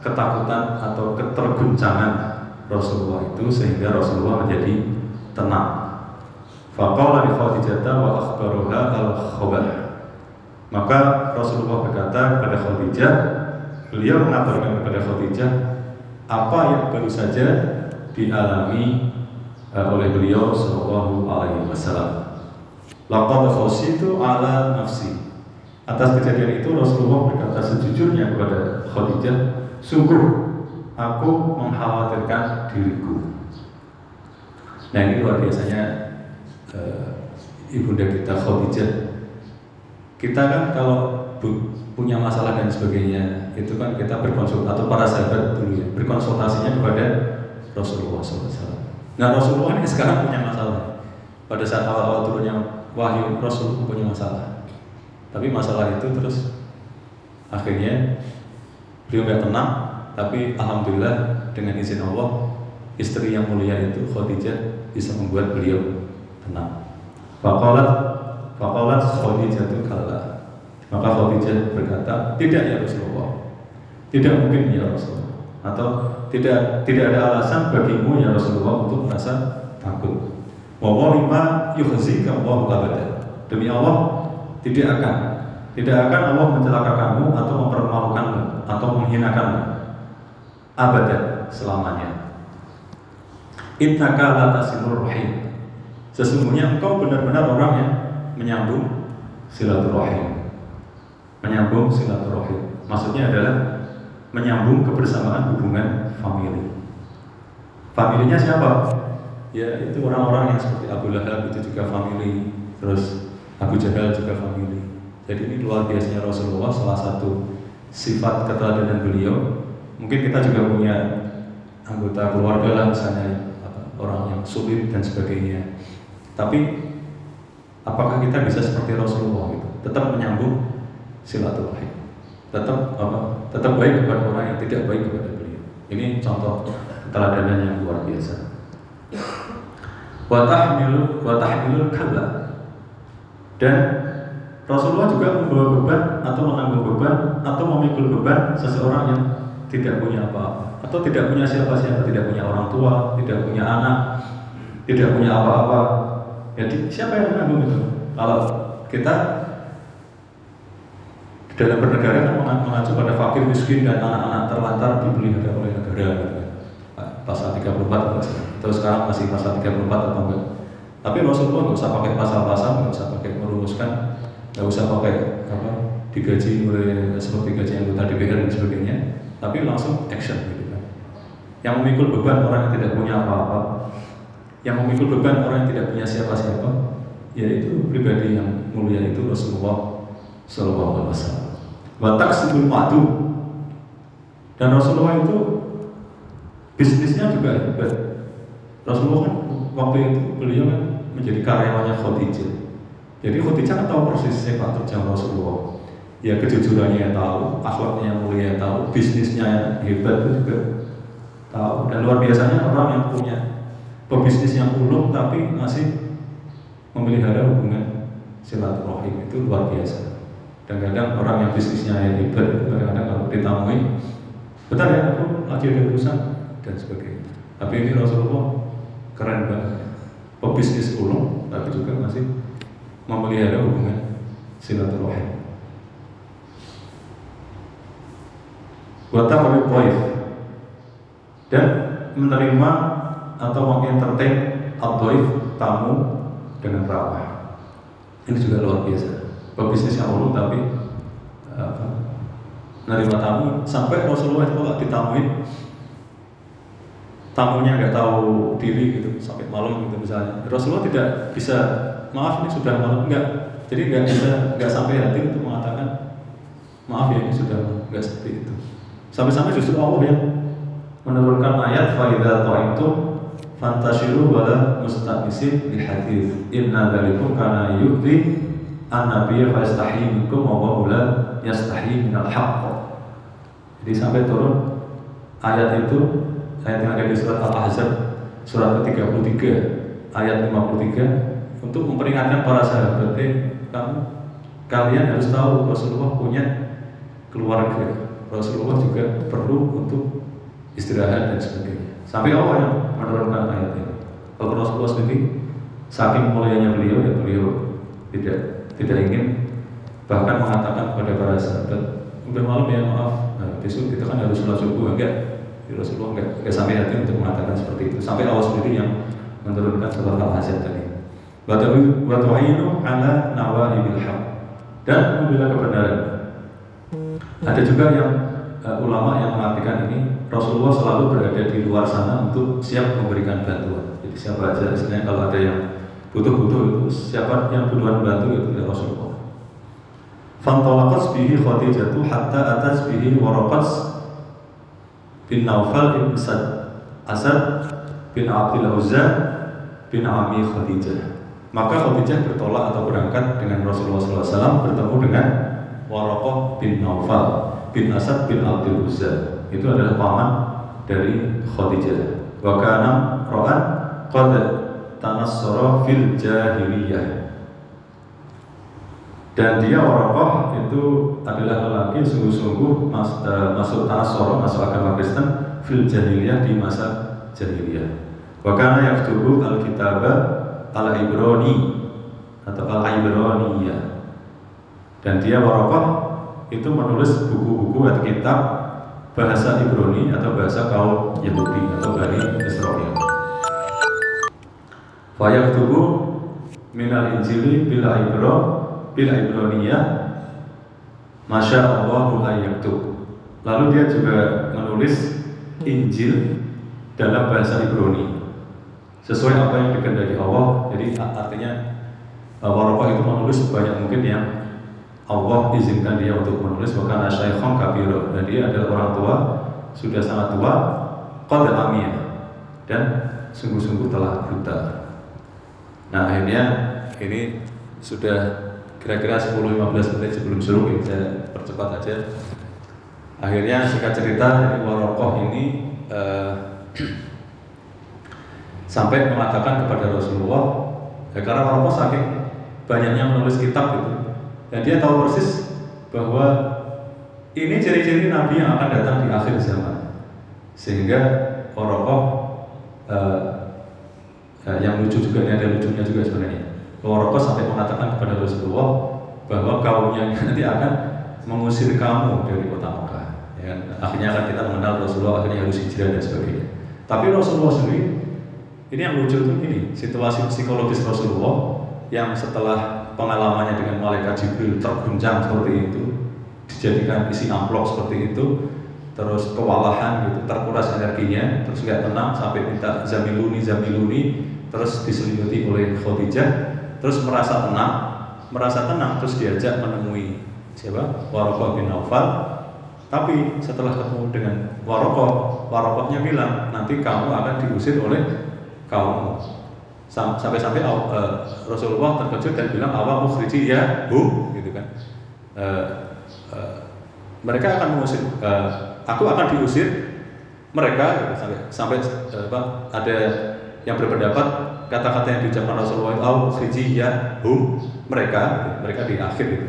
ketakutan atau keterguncangan Rasulullah itu sehingga Rasulullah menjadi tenang. Faqala li Khadijah wa akhbaruha al-khabar. Maka Rasulullah berkata kepada Khadijah beliau mengabarkan kepada Khadijah apa yang baru saja dialami uh, oleh beliau Shallallahu Alaihi Wasallam. Laqad khasitu ala nafsi. Atas kejadian itu Rasulullah berkata sejujurnya kepada Khadijah, sungguh aku mengkhawatirkan diriku. Nah ini luar biasanya uh, ibunda kita Khadijah. Kita kan kalau punya masalah dan sebagainya itu kan kita berkonsultasi atau para sahabat dulu ya berkonsultasinya kepada Rasulullah SAW. Nah Rasulullah ini sekarang punya masalah. Pada saat awal-awal turunnya wahyu Rasulullah punya masalah. Tapi masalah itu terus akhirnya beliau nggak tenang. Tapi alhamdulillah dengan izin Allah istri yang mulia itu Khadijah bisa membuat beliau tenang. Fakolat fakolat Khadijah itu kalah maka Khadijah berkata, tidak ya Rasulullah, tidak mungkin ya Rasulullah, atau tidak tidak ada alasan bagimu ya Rasulullah untuk merasa takut. Wallahi yuhzika Allah abada. Demi Allah, tidak akan tidak akan Allah mencelakakanmu atau mempermalukanmu atau menghinakanmu abada selamanya. Innaka la tasimur rahim. Sesungguhnya engkau benar-benar orang yang menyambung silaturahim menyambung silaturahim. Maksudnya adalah menyambung kebersamaan hubungan famili. Familinya siapa? Ya itu orang-orang yang seperti Abu Lahab itu juga famili, terus Abu Jahal juga famili. Jadi ini luar biasanya Rasulullah salah satu sifat keteladanan beliau. Mungkin kita juga punya anggota keluarga lah misalnya orang yang sulit dan sebagainya. Tapi apakah kita bisa seperti Rasulullah gitu? Tetap menyambung silaturahim. Tetap apa? Tetap baik kepada orang yang tidak baik kepada beliau. Ini contoh keteladanan yang luar biasa. Watahmilu watahmilu kalla. Dan Rasulullah juga membawa beban atau menanggung beban atau memikul beban seseorang yang tidak punya apa-apa atau tidak punya siapa-siapa, tidak punya orang tua, tidak punya anak, tidak punya apa-apa. Jadi siapa yang menanggung itu? Kalau kita dalam bernegara kan mengacu pada fakir miskin dan anak-anak terlantar dipelihara oleh negara gitu kan. pasal 34 terus sekarang masih pasal 34 atau enggak tapi Rasulullah nggak usah pakai pasal-pasal nggak usah pakai merumuskan nggak usah pakai apa digaji oleh seperti gaji anggota DPR dan sebagainya tapi langsung action gitu yang memikul beban orang yang tidak punya apa-apa. Yang memikul beban orang yang tidak punya siapa-siapa yaitu pribadi yang mulia itu Rasulullah Sallallahu Alaihi Wasallam. Watak sebelum madu dan Rasulullah itu bisnisnya juga hebat. Rasulullah kan waktu itu beliau kan menjadi karyawannya Khadijah. Jadi Khadijah kan tahu persis sepak terjang Rasulullah. Ya kejujurannya tahu akhlaknya yang mulia tahu bisnisnya yang hebat itu juga tahu dan luar biasanya orang yang punya pebisnis yang ulung tapi masih memelihara hubungan silaturahim itu luar biasa dan kadang orang yang bisnisnya yang hebat kadang-kadang kalau ditamui betul ya aku lagi ada urusan dan sebagainya. Tapi ini Rasulullah keren banget. Pebisnis ulung, tapi juga masih memelihara hubungan silaturahim. Wata Taif dan menerima atau mengentertain abdoif tamu dengan ramah. Ini juga luar biasa. Pebisnis yang ulung tapi apa, menerima tamu. Sampai Rasulullah itu kalau ditamuin. Tamunya nggak tahu diri gitu sampai malam gitu misalnya. Rasulullah tidak bisa maaf ini sudah malam. Enggak jadi nggak bisa nggak sampai hati untuk mengatakan maaf ya ini sudah nggak seperti itu. Sampai-sampai justru Allah yang menurunkan ayat faidah itu fantashiru wala mustaqnisin di hadis inna dzalikum kana yu'ti an-nabiy fa yastahi minkum wa la yastahi minal jadi sampai turun ayat itu ayat yang ada di surat Al-Ahzab surat ke-33 ayat 53 untuk memperingatkan para sahabat eh, kamu kalian harus tahu Rasulullah punya keluarga. Rasulullah juga perlu untuk istirahat dan sebagainya. Sampai Allah yang menurunkan ayat ini? Kalau Rasulullah sendiri saking mulianya beliau ya beliau tidak tidak ingin bahkan mengatakan kepada para sahabat udah malam ya maaf. Nah, besok kita kan harus sholat subuh enggak? Jadi Rasulullah enggak, enggak sampai hati untuk mengatakan seperti itu. Sampai Allah sendiri yang menurunkan surat al-hasyat tadi. Watu'inu ala nawaibil haq. Dan membela kebenaran. Ada juga yang uh, ulama yang mengartikan ini Rasulullah selalu berada di luar sana untuk siap memberikan bantuan. Jadi siapa aja istilahnya kalau ada yang butuh-butuh itu siapa yang duluan bantu itu ya Rasulullah. Fantolakot bihi Khadijah hatta atas bihi waraqat bin Naufal bin Sad Asad bin Abdul Uzza bin Ami Khadijah. Maka Khadijah bertolak atau berangkat dengan Rasulullah SAW bertemu dengan Waraqah bin Naufal bin Asad bin Abdul Uzza itu adalah paman dari Khadijah. Wa kana ra'an qad tanassara fil jahiliyah. Dan dia Waraqah itu adalah lelaki sungguh-sungguh mas, uh, masuk tanassara, masuk agama Kristen fil jahiliyah di masa jahiliyah. Wa kana yaktubu al-kitaba al-Ibrani atau al-Ibraniyah. Dan dia Waraqah itu menulis buku-buku atau kitab bahasa Ibrani atau bahasa kaum Yahudi atau Bani Israel. Fayaktubu minal injili bila ibro bila ibroniyah Masya Allah ayaktub Lalu dia juga menulis Injil dalam bahasa Ibrani sesuai apa yang dikehendaki Allah. Jadi artinya Warokah itu menulis banyak mungkin yang Allah izinkan dia untuk menulis bukan syaikhon kabiro dan dia adalah orang tua sudah sangat tua qad amiyah dan sungguh-sungguh telah buta. Nah akhirnya ini sudah kira-kira 10-15 menit sebelum suruh ya, saya percepat aja. Akhirnya singkat cerita Warokoh ini uh, sampai mengatakan kepada Rasulullah ya, karena Warokoh saking banyaknya menulis kitab itu dan dia tahu persis bahwa ini ciri-ciri Nabi yang akan datang di akhir zaman. Sehingga Orokoh uh, uh, yang lucu juga ini ada lucunya juga sebenarnya. Orokoh sampai mengatakan kepada Rasulullah bahwa kaumnya nanti akan mengusir kamu dari kota Mekah. Ya, akhirnya akan kita mengenal Rasulullah akhirnya harus hijrah dan sebagainya. Tapi Rasulullah sendiri ini yang lucu itu ini situasi psikologis Rasulullah yang setelah pengalamannya dengan malaikat Jibril terguncang seperti itu, dijadikan isi amplop seperti itu, terus kewalahan gitu, terkuras energinya, terus nggak tenang sampai minta zamiluni zamiluni, terus diselimuti oleh Khadijah, terus merasa tenang, merasa tenang terus diajak menemui siapa? Warokah bin Naufal. Tapi setelah ketemu dengan Warokah, Warokahnya bilang nanti kamu akan diusir oleh kaummu sampai-sampai uh, Rasulullah terkejut dan bilang awal mukhriji ya hum gitu kan. Uh, uh, mereka akan mengusir uh, aku akan diusir mereka gitu, sampai sampai ada yang berpendapat kata-kata yang diucapkan Rasulullah awal mukhriji ya hum mereka mereka di akhir gitu.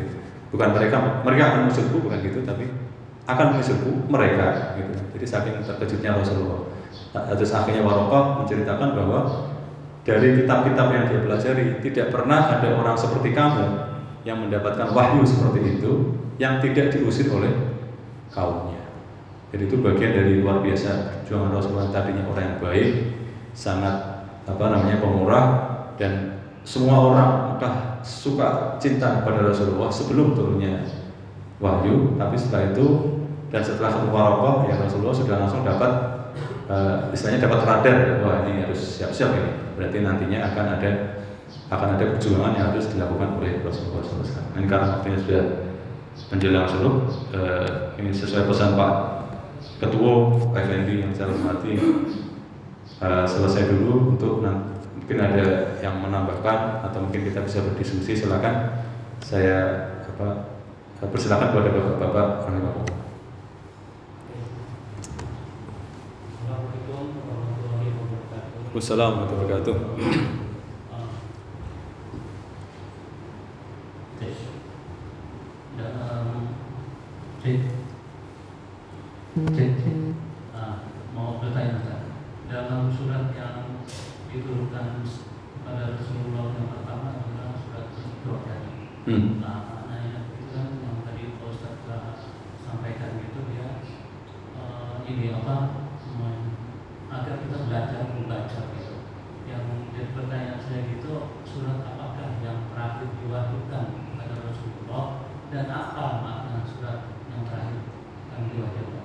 bukan mereka mereka akan mengusirku bukan gitu tapi akan mengusirku mereka gitu. Jadi saking terkejutnya Rasulullah. Terus akhirnya Warokoh menceritakan bahwa dari kitab-kitab yang dia pelajari tidak pernah ada orang seperti kamu yang mendapatkan wahyu seperti itu yang tidak diusir oleh kaumnya. Jadi itu bagian dari luar biasa perjuangan Rasulullah tadinya orang yang baik, sangat apa namanya pemurah dan semua orang Mekah suka cinta kepada Rasulullah sebelum turunnya wahyu, tapi setelah itu dan setelah ketemu Warokoh ya Rasulullah sudah langsung dapat uh, istilahnya dapat radar wah ini harus siap-siap ini berarti nantinya akan ada akan ada perjuangan yang harus dilakukan oleh Rasulullah SAW. Ini karena waktunya sudah menjelang suruh uh, ini sesuai pesan Pak Ketua FNB yang saya hormati uh, selesai dulu untuk mungkin ada yang menambahkan atau mungkin kita bisa berdiskusi silakan saya apa persilakan kepada bapak-bapak Wassalamualaikum warahmatullahi wabarakatuh. mau dalam surat yang diturunkan pada surat. Nah, itu kan yang tadi sampaikan gitu dia eh, ini apa agar kita belajar membaca gitu. Yang jadi pertanyaan saya gitu surat apakah yang terakhir diwajibkan kepada Rasulullah dan apa makna surat yang terakhir yang diwajibkan?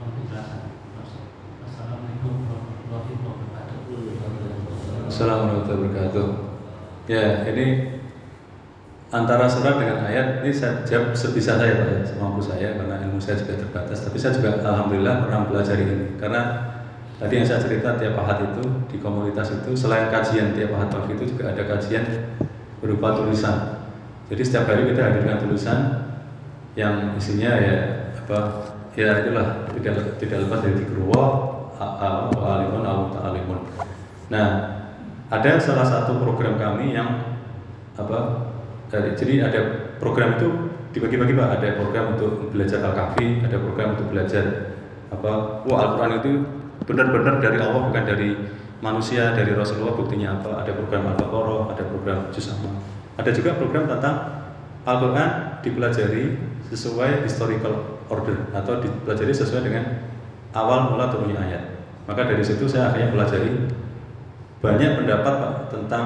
Mohon penjelasan. Assalamualaikum warahmatullahi wabarakatuh. Assalamualaikum warahmatullahi wabarakatuh. Ya, ini antara surat dengan ayat ini saya jawab sebisa saya Pak ya, semampu saya karena ilmu saya juga terbatas. Tapi saya juga alhamdulillah pernah belajar ini karena tadi yang saya cerita tiap ahad itu di komunitas itu selain kajian tiap ahad pagi itu juga ada kajian berupa tulisan. Jadi setiap hari kita hadirkan tulisan yang isinya ya apa ya itulah tidak tidak lepas dari dikruwa alimun au ta'alimun. Nah, ada salah satu program kami yang apa jadi ada program itu dibagi-bagi pak ada program untuk belajar al-kahfi ada program untuk belajar apa wah Al-Quran itu benar-benar dari Allah bukan dari manusia dari Rasulullah buktinya apa ada program Al-Baqarah ada program Juz ada juga program tentang Al-Quran dipelajari sesuai historical order atau dipelajari sesuai dengan awal mula turunnya ayat maka dari situ saya akhirnya pelajari banyak pendapat Pak tentang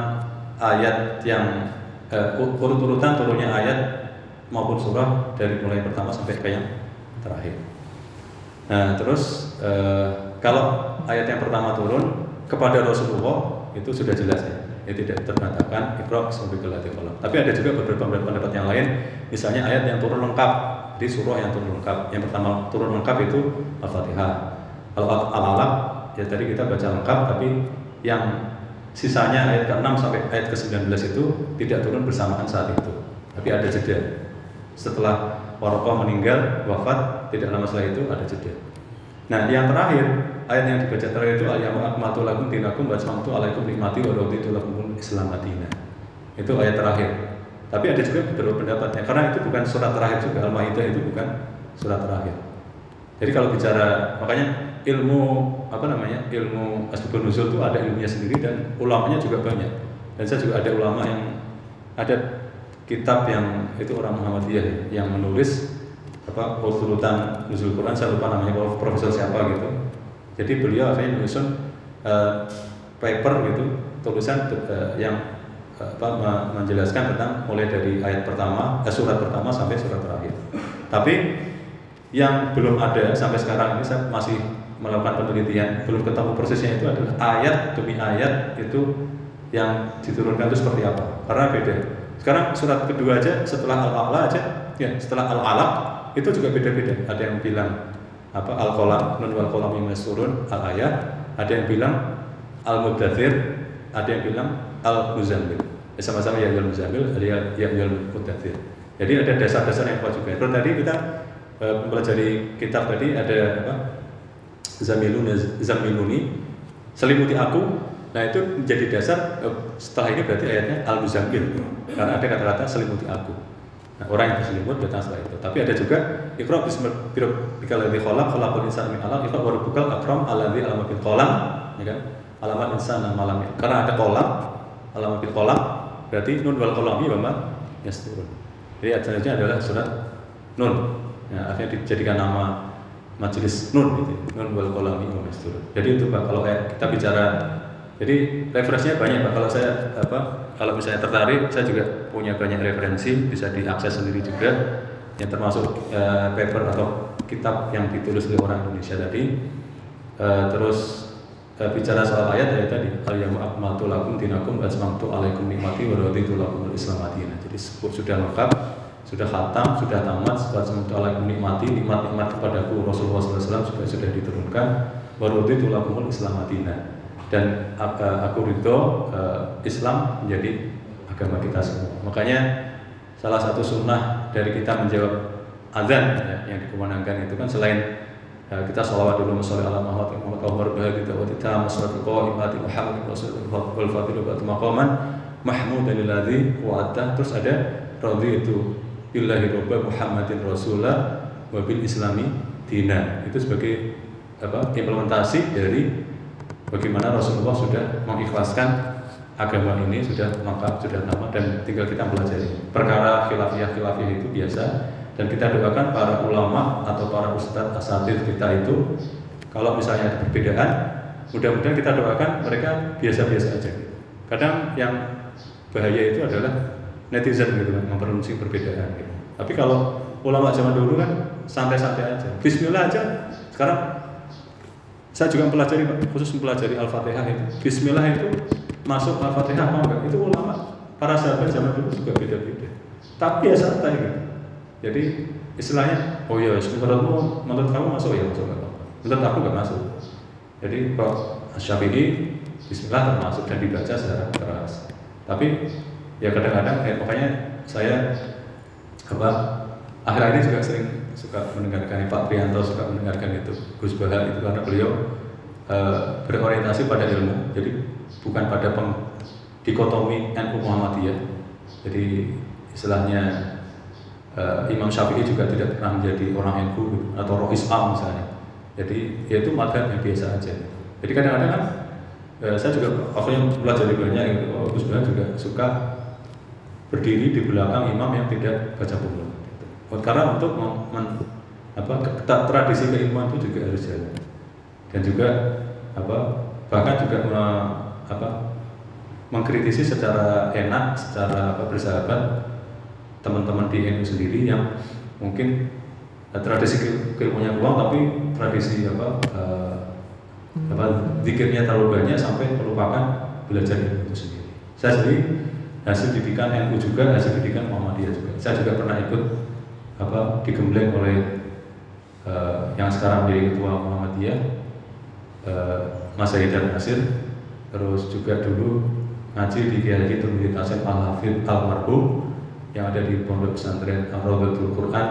ayat yang eh, urut-urutan turunnya ayat maupun surah dari mulai pertama sampai ke yang terakhir. Nah, terus eh, kalau ayat yang pertama turun kepada Rasulullah itu sudah jelas ya. Ya tidak sampai ke qalam. Tapi ada juga beberapa pendapat yang lain, misalnya ayat yang turun lengkap di surah yang turun lengkap. Yang pertama turun lengkap itu Al-Fatihah. Kalau Al-Alaq ya tadi kita baca lengkap tapi yang sisanya ayat ke-6 sampai ayat ke-19 itu tidak turun bersamaan saat itu. Tapi ada jeda. Setelah Warokoh meninggal, wafat, tidak lama setelah itu ada jeda. Nah, yang terakhir, ayat yang dibaca terakhir itu ayamu akmatu lakum dinakum wa atmamtu alaikum nikmati wa raditu lakumul Islam Madinah. Itu ayat terakhir. Tapi ada juga beberapa pendapatnya karena itu bukan surat terakhir juga Al-Maidah itu bukan surat terakhir. Jadi kalau bicara makanya ilmu apa namanya ilmu asbabun nuzul itu ada ilmunya sendiri dan ulamanya juga banyak. Dan saya juga ada ulama yang ada kitab yang itu orang Muhammadiyah yang menulis apa urutan nuzul Quran saya lupa namanya profesor siapa gitu. Jadi beliau akhirnya menyusun uh, paper gitu tulisan uh, yang uh, apa menjelaskan tentang mulai dari ayat pertama eh, surat pertama sampai surat terakhir. Tapi yang belum ada sampai sekarang ini saya masih melakukan penelitian belum ketemu prosesnya itu adalah ayat demi ayat itu yang diturunkan itu seperti apa karena beda sekarang surat kedua aja setelah al-a'la aja ya setelah al-alaq itu juga beda-beda. Ada yang bilang apa al-qalam nun wal qalam yang turun al-ayat ada yang bilang al-mudathir ada yang bilang al-muzammil ya, sama-sama ya al-muzammil ada yang ya al-mudathir jadi ada dasar-dasar yang kuat juga. Terus tadi kita uh, mempelajari kitab tadi ada apa zamiluni zamiluni. Selimuti aku. Nah itu menjadi dasar setelah ini berarti ayatnya al muzammil karena ada kata-kata selimuti aku Nah, orang yang berselimut datang setelah itu. Tapi ada juga ikhra bismillahirrahmanirrahim ladzi khalaq khalaqal insana min 'alaq wa rabbukal akram alladzi 'allama bil qalam ya kan? Alamat insana malam Karena ada kolam, alamat bil qalam berarti nun wal qalami wa ma yasturun. Jadi ajarannya adalah surat nun. Ya, akhirnya dijadikan nama majelis nun gitu. Nun wal qalami wa yasturun. Jadi itu Pak kalau kita bicara jadi referensinya banyak Pak. Kalau saya apa kalau misalnya tertarik, saya juga punya banyak referensi bisa diakses sendiri juga. Yang termasuk uh, paper atau kitab yang ditulis oleh orang Indonesia tadi. Uh, terus uh, bicara soal ayat ya tadi al yamu akmaltu lakum dinakum asmamtu alaikum nikmati wa raditu lakum islam Jadi sudah lengkap, sudah khatam, sudah tamat, asmamtu alaikum nikmati, nikmat-nikmat kepadaku Rasulullah SAW juga sudah diturunkan wa raditu lakum islam dan aku ridho Islam menjadi agama kita semua. Makanya salah satu sunnah dari kita menjawab azan ya, yang dikumandangkan itu kan selain uh, kita sholawat dulu masalah ala Muhammad Muhammad Umar bahagia wa kita masalah qaimati Muhammad Rasulullah wal fadilu wa maqaman mahmud alladhi wa terus ada radhi itu billahi robba Muhammadin rasulah wa bil islami dina itu sebagai apa implementasi dari bagaimana Rasulullah sudah mengikhlaskan agama ini sudah lengkap sudah nama dan tinggal kita pelajari. Perkara khilafiyah khilafiyah itu biasa dan kita doakan para ulama atau para ustadz asatir kita itu kalau misalnya ada perbedaan mudah-mudahan kita doakan mereka biasa-biasa aja. Kadang yang bahaya itu adalah netizen gitu kan memperuncing perbedaan gitu. tapi kalau ulama zaman dulu kan santai-santai aja. Bismillah aja. Sekarang saya juga mempelajari khusus mempelajari Al-Fatihah itu. Bismillah itu masuk Al-Fatihah apa enggak? Itu ulama para sahabat zaman dulu juga beda-beda. Tapi ya santai gitu. Jadi istilahnya, oh ya menurutmu, menurut kamu masuk ya masuk enggak Menurut aku enggak masuk. Jadi kalau Syafi'i Bismillah termasuk dan dibaca secara keras. Tapi ya kadang-kadang kayak makanya saya apa akhir-akhir ini juga sering suka mendengarkan Pak Prianto suka mendengarkan itu Gus Bahar itu karena beliau e, berorientasi pada ilmu. Jadi bukan pada peng, dikotomi NU Muhammadiyah. Jadi istilahnya e, Imam Syafi'i juga tidak pernah menjadi orang NU gitu, atau roh Islam misalnya. Jadi ya itu madhab yang biasa aja jadi kadang-kadang kan e, saya juga akhirnya belajar banyak gitu Gus Bahar juga suka berdiri di belakang imam yang tidak baca buku karena untuk men, apa tradisi keilmuan itu juga harus jalan dan juga apa bahkan juga me, apa mengkritisi secara enak secara apa, bersahabat teman-teman di NU sendiri yang mungkin uh, tradisi keilmuannya kurang tapi tradisi apa uh, apa dikirnya terlalu banyak sampai melupakan belajar ilmu itu sendiri. Saya sendiri hasil didikan NU juga, hasil didikan Muhammadiyah juga. Saya juga pernah ikut apa digembleng oleh uh, yang sekarang menjadi ketua Muhammadiyah uh, Mas Haidar Nasir. Terus juga dulu ngaji di Kiai Haji Turmudi Tasim Al Hafid Al Marhum yang ada di Pondok Pesantren Rawdatul Quran.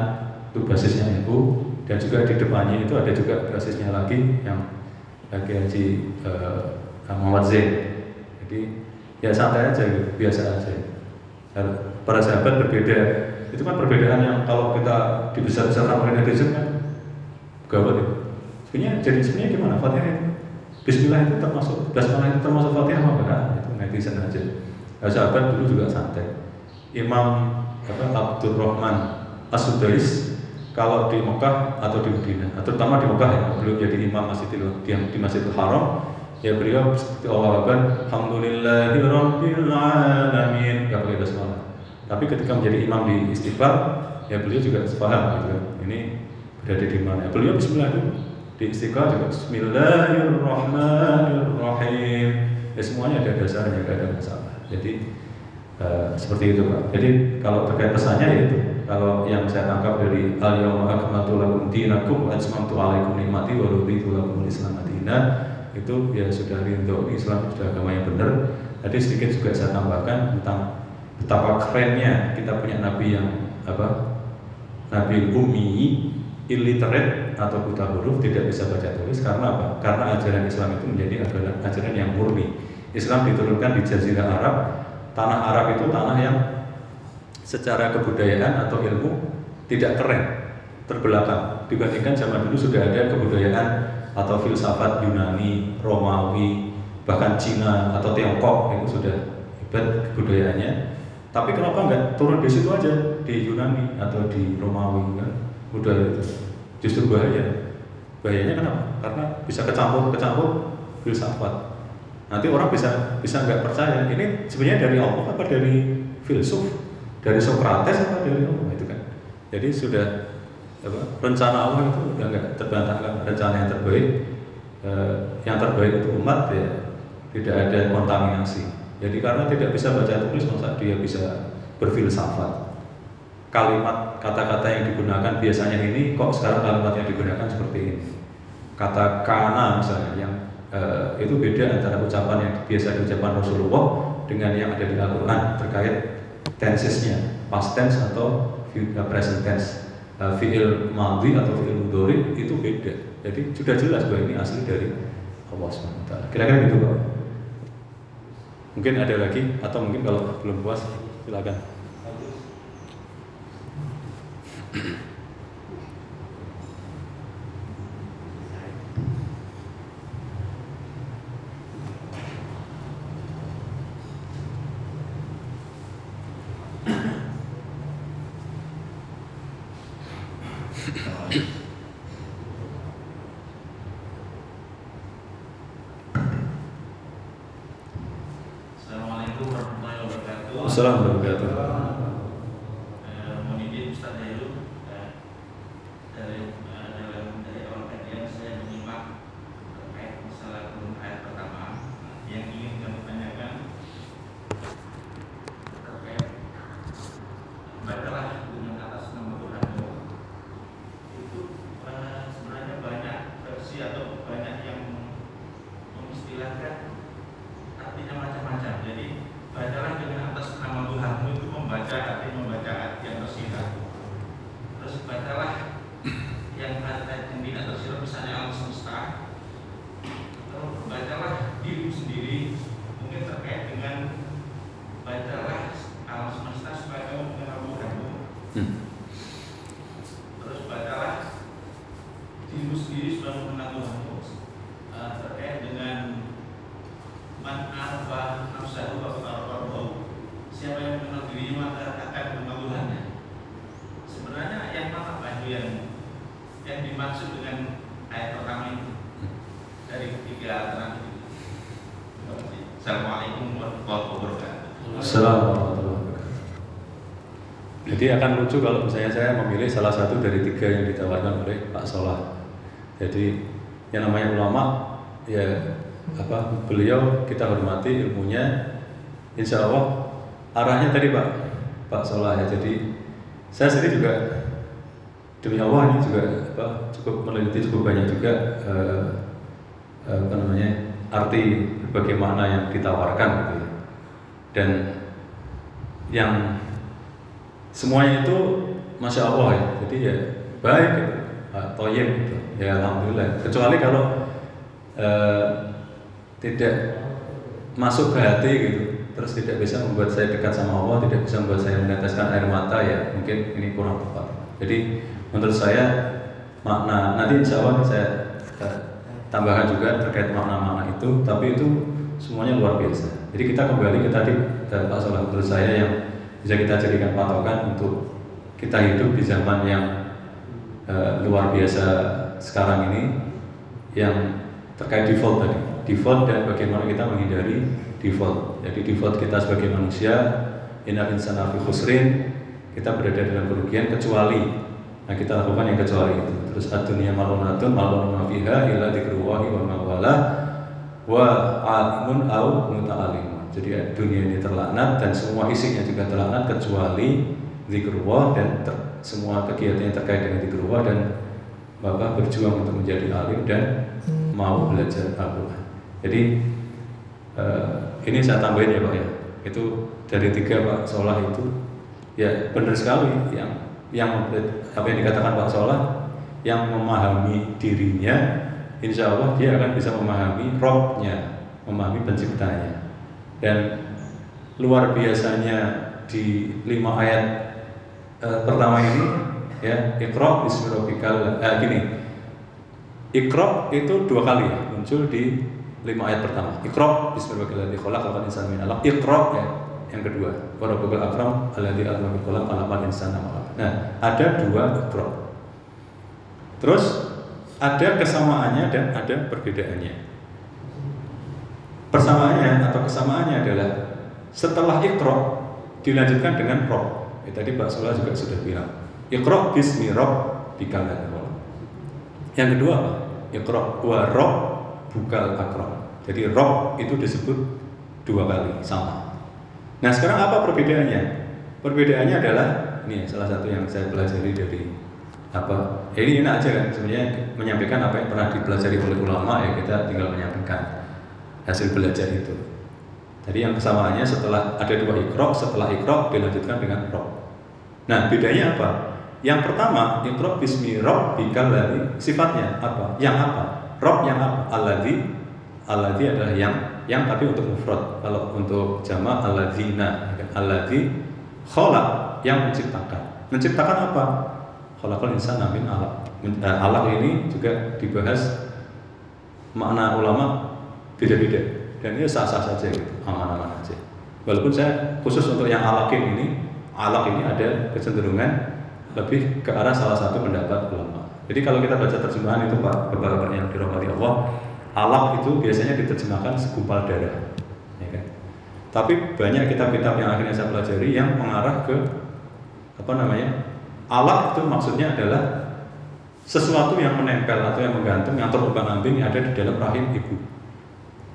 Itu basisnya NU dan juga di depannya itu ada juga basisnya lagi yang Kiai Haji uh, Muhammad Zain. Jadi ya santai aja gitu, biasa aja. Para sahabat berbeda itu kan perbedaan yang kalau kita dibesar-besarkan oleh netizen kan gawat ya. Sebenarnya jadi sebenarnya gimana Fatihah itu? Bismillah itu termasuk basmalah itu termasuk Fatihah apa enggak? Itu netizen aja. Nah, sahabat dulu juga santai. Imam apa Abdul Rahman As-Sudais kalau di Mekah atau di Medina, atau terutama di Mekah ya, belum jadi imam Masjidil di, di Masjidil Haram, ya beliau seperti Allah kan, Alhamdulillahirabbil alamin, enggak pakai basmalah. Tapi ketika menjadi imam di istighfar, ya beliau juga sepaham gitu. Ini berada di mana? Beliau Bismillah dulu. Di istighfar juga Bismillahirrahmanirrahim. Ya semuanya ada dasarnya, tidak ada masalah. Jadi uh, seperti itu Pak. Jadi kalau terkait pesannya ya itu. Kalau yang saya tangkap dari al yawma akmaltu lakum dinakum wa atmamtu alaikum nikmati wa raditu lakum islam itu ya sudah rindu Islam sudah agama yang benar. Tadi sedikit juga saya tambahkan tentang betapa kerennya kita punya nabi yang apa nabi umi illiterate atau buta huruf tidak bisa baca tulis karena apa? Karena ajaran Islam itu menjadi ajaran, ajaran yang murni. Islam diturunkan di Jazirah Arab, tanah Arab itu tanah yang secara kebudayaan atau ilmu tidak keren, terbelakang dibandingkan zaman dulu sudah ada kebudayaan atau filsafat Yunani, Romawi, bahkan Cina atau Tiongkok itu sudah hebat kebudayaannya. Tapi kenapa nggak turun di situ aja di Yunani atau di Romawi kan itu justru bahaya. Bahayanya kenapa? Karena bisa kecampur kecampur filsafat. Nanti orang bisa bisa nggak percaya ini sebenarnya dari Allah apa dari filsuf, dari Socrates apa dari Allah itu kan. Jadi sudah apa, rencana Allah itu udah nggak terbantahkan rencana yang terbaik. Eh, yang terbaik untuk umat ya tidak ada kontaminasi. Jadi karena tidak bisa baca tulis masa dia bisa berfilsafat. Kalimat kata-kata yang digunakan biasanya ini kok sekarang kalimat yang digunakan seperti ini. Kata kana misalnya yang uh, itu beda antara ucapan yang biasa diucapkan Rasulullah dengan yang ada di Al-Quran terkait tensesnya, past tense atau uh, present tense, uh, fi'il madhi atau fi'il mudhari itu beda. Jadi sudah jelas bahwa ini asli dari Allah SWT. Kira-kira gitu Pak. Mungkin ada lagi atau mungkin kalau belum puas silakan warahmatullahi wabarakatuh. Assalamualaikum warahmatullahi wabarakatuh. Eh, Mohon izin Ustaz Zairu, eh, dari eh, dalam dari awal kajian saya menyimak terkait masalah turun ayat pertama yang ingin kami tanyakan terkait bacalah dengan atas nama Tuhanmu itu eh, sebenarnya banyak versi atau banyak yang mengistilahkan artinya macam-macam. Jadi bacalah dengan atas nama Tuhanmu itu membaca arti membaca arti yang tersirat. Terus bacalah yang ayat yang tidak tersirat misalnya alam semesta. Terus bacalah dirimu sendiri mungkin terkait dengan bacalah alam semesta supaya kamu mengenal Tuhanmu. Hmm. Terus bacalah dirimu sendiri supaya mengenal Tuhanmu. Eh, terkait dengan man arfa nafsahu wa arfahu siapa yang mengenal dirinya maka akan mengenal Tuhannya sebenarnya yang mana Pak itu yang yang dimaksud dengan ayat pertama itu dari ketiga alternatif itu Terima kasih. Assalamualaikum warahmatullahi wabarakatuh Assalamualaikum warahmatullahi wabarakatuh. Akan lucu kalau misalnya saya memilih salah satu dari tiga yang ditawarkan oleh Pak Solah. Jadi yang namanya ulama ya apa beliau kita hormati ilmunya, insya Allah arahnya tadi Pak Pak Solah ya. Jadi saya sendiri juga demi Allah ini juga apa, cukup meneliti cukup banyak juga eh, eh, apa namanya arti bagaimana yang ditawarkan gitu ya. Dan yang semuanya itu masya Allah ya. Jadi ya baik gitu. Toyib gitu. Ya alhamdulillah. Kecuali kalau eh, tidak masuk ke hati gitu. Terus tidak bisa membuat saya dekat sama Allah tidak bisa membuat saya meneteskan air mata ya mungkin ini kurang tepat. Jadi menurut saya makna nanti insya Allah saya eh, tambahkan juga terkait makna-makna itu tapi itu semuanya luar biasa. Jadi kita kembali ke tadi dari Pak Solah menurut saya yang bisa kita jadikan patokan untuk kita hidup di zaman yang eh, luar biasa sekarang ini yang terkait default tadi. Default dan bagaimana kita menghindari default. Jadi default kita sebagai manusia inal insana fi khusrin kita berada dalam kerugian kecuali nah kita lakukan yang kecuali itu. Terus adunia malunatun malunun fiha illa dikruwahi wa mawala wa alimun au muta'alim jadi dunia ini terlaknat dan semua isinya juga terlaknat kecuali zikrullah dan ter- semua kegiatan yang terkait dengan zikrullah dan Bapak berjuang untuk menjadi alim dan mau belajar Al-Quran. Jadi eh, ini saya tambahin ya Pak ya. Itu dari tiga Pak Solah itu ya benar sekali yang yang apa yang dikatakan Pak Solah yang memahami dirinya insya Allah dia akan bisa memahami rohnya memahami penciptanya dan luar biasanya di lima ayat eh, pertama ini ya ikro bismillahirrahmanirrahim eh, gini. Ikro itu dua kali ya, muncul di lima ayat pertama. Ikro bismillahirrahmanirrahim khalaqal insana min alaq. Ikro ya yang kedua. Wa rabbul akram alladzi allama bil qalam khalaqal insana ma nah ada dua ikro terus ada kesamaannya dan ada perbedaannya persamaannya atau kesamaannya adalah setelah ikro dilanjutkan dengan rob. Ya, tadi Pak Sula juga sudah bilang ikro bismi rob bikal yang kedua apa? ikro wa rob bukal akro jadi rob itu disebut dua kali sama. Nah sekarang apa perbedaannya? Perbedaannya adalah ini salah satu yang saya pelajari dari apa? Ya ini enak aja kan sebenarnya menyampaikan apa yang pernah dipelajari oleh ulama ya kita tinggal menyampaikan hasil belajar itu. Jadi yang kesamaannya setelah ada dua ikro, setelah ikro dilanjutkan dengan rob. Nah bedanya apa? Yang pertama ikro bismi rob bikal lagi sifatnya apa? Yang apa? Rob yang apa? Aladi aladi adalah yang yang tapi untuk mufrad. Kalau untuk jama aladina, aladi kholak yang menciptakan. Menciptakan apa? Kholakul insan amin alak. Eh, alak ini juga dibahas makna ulama beda-beda. Dan ini sah-sah saja gitu aman-aman aja. Walaupun saya khusus untuk yang alakin ini alak ini ada kecenderungan lebih ke arah salah satu pendapat ulama. Jadi kalau kita baca terjemahan itu pak bapak yang dirahmati Allah alak itu biasanya diterjemahkan segumpal darah ya kan? tapi banyak kitab-kitab yang akhirnya saya pelajari yang mengarah ke apa namanya alak itu maksudnya adalah sesuatu yang menempel atau yang menggantung yang terumpang ambing ada di dalam rahim ibu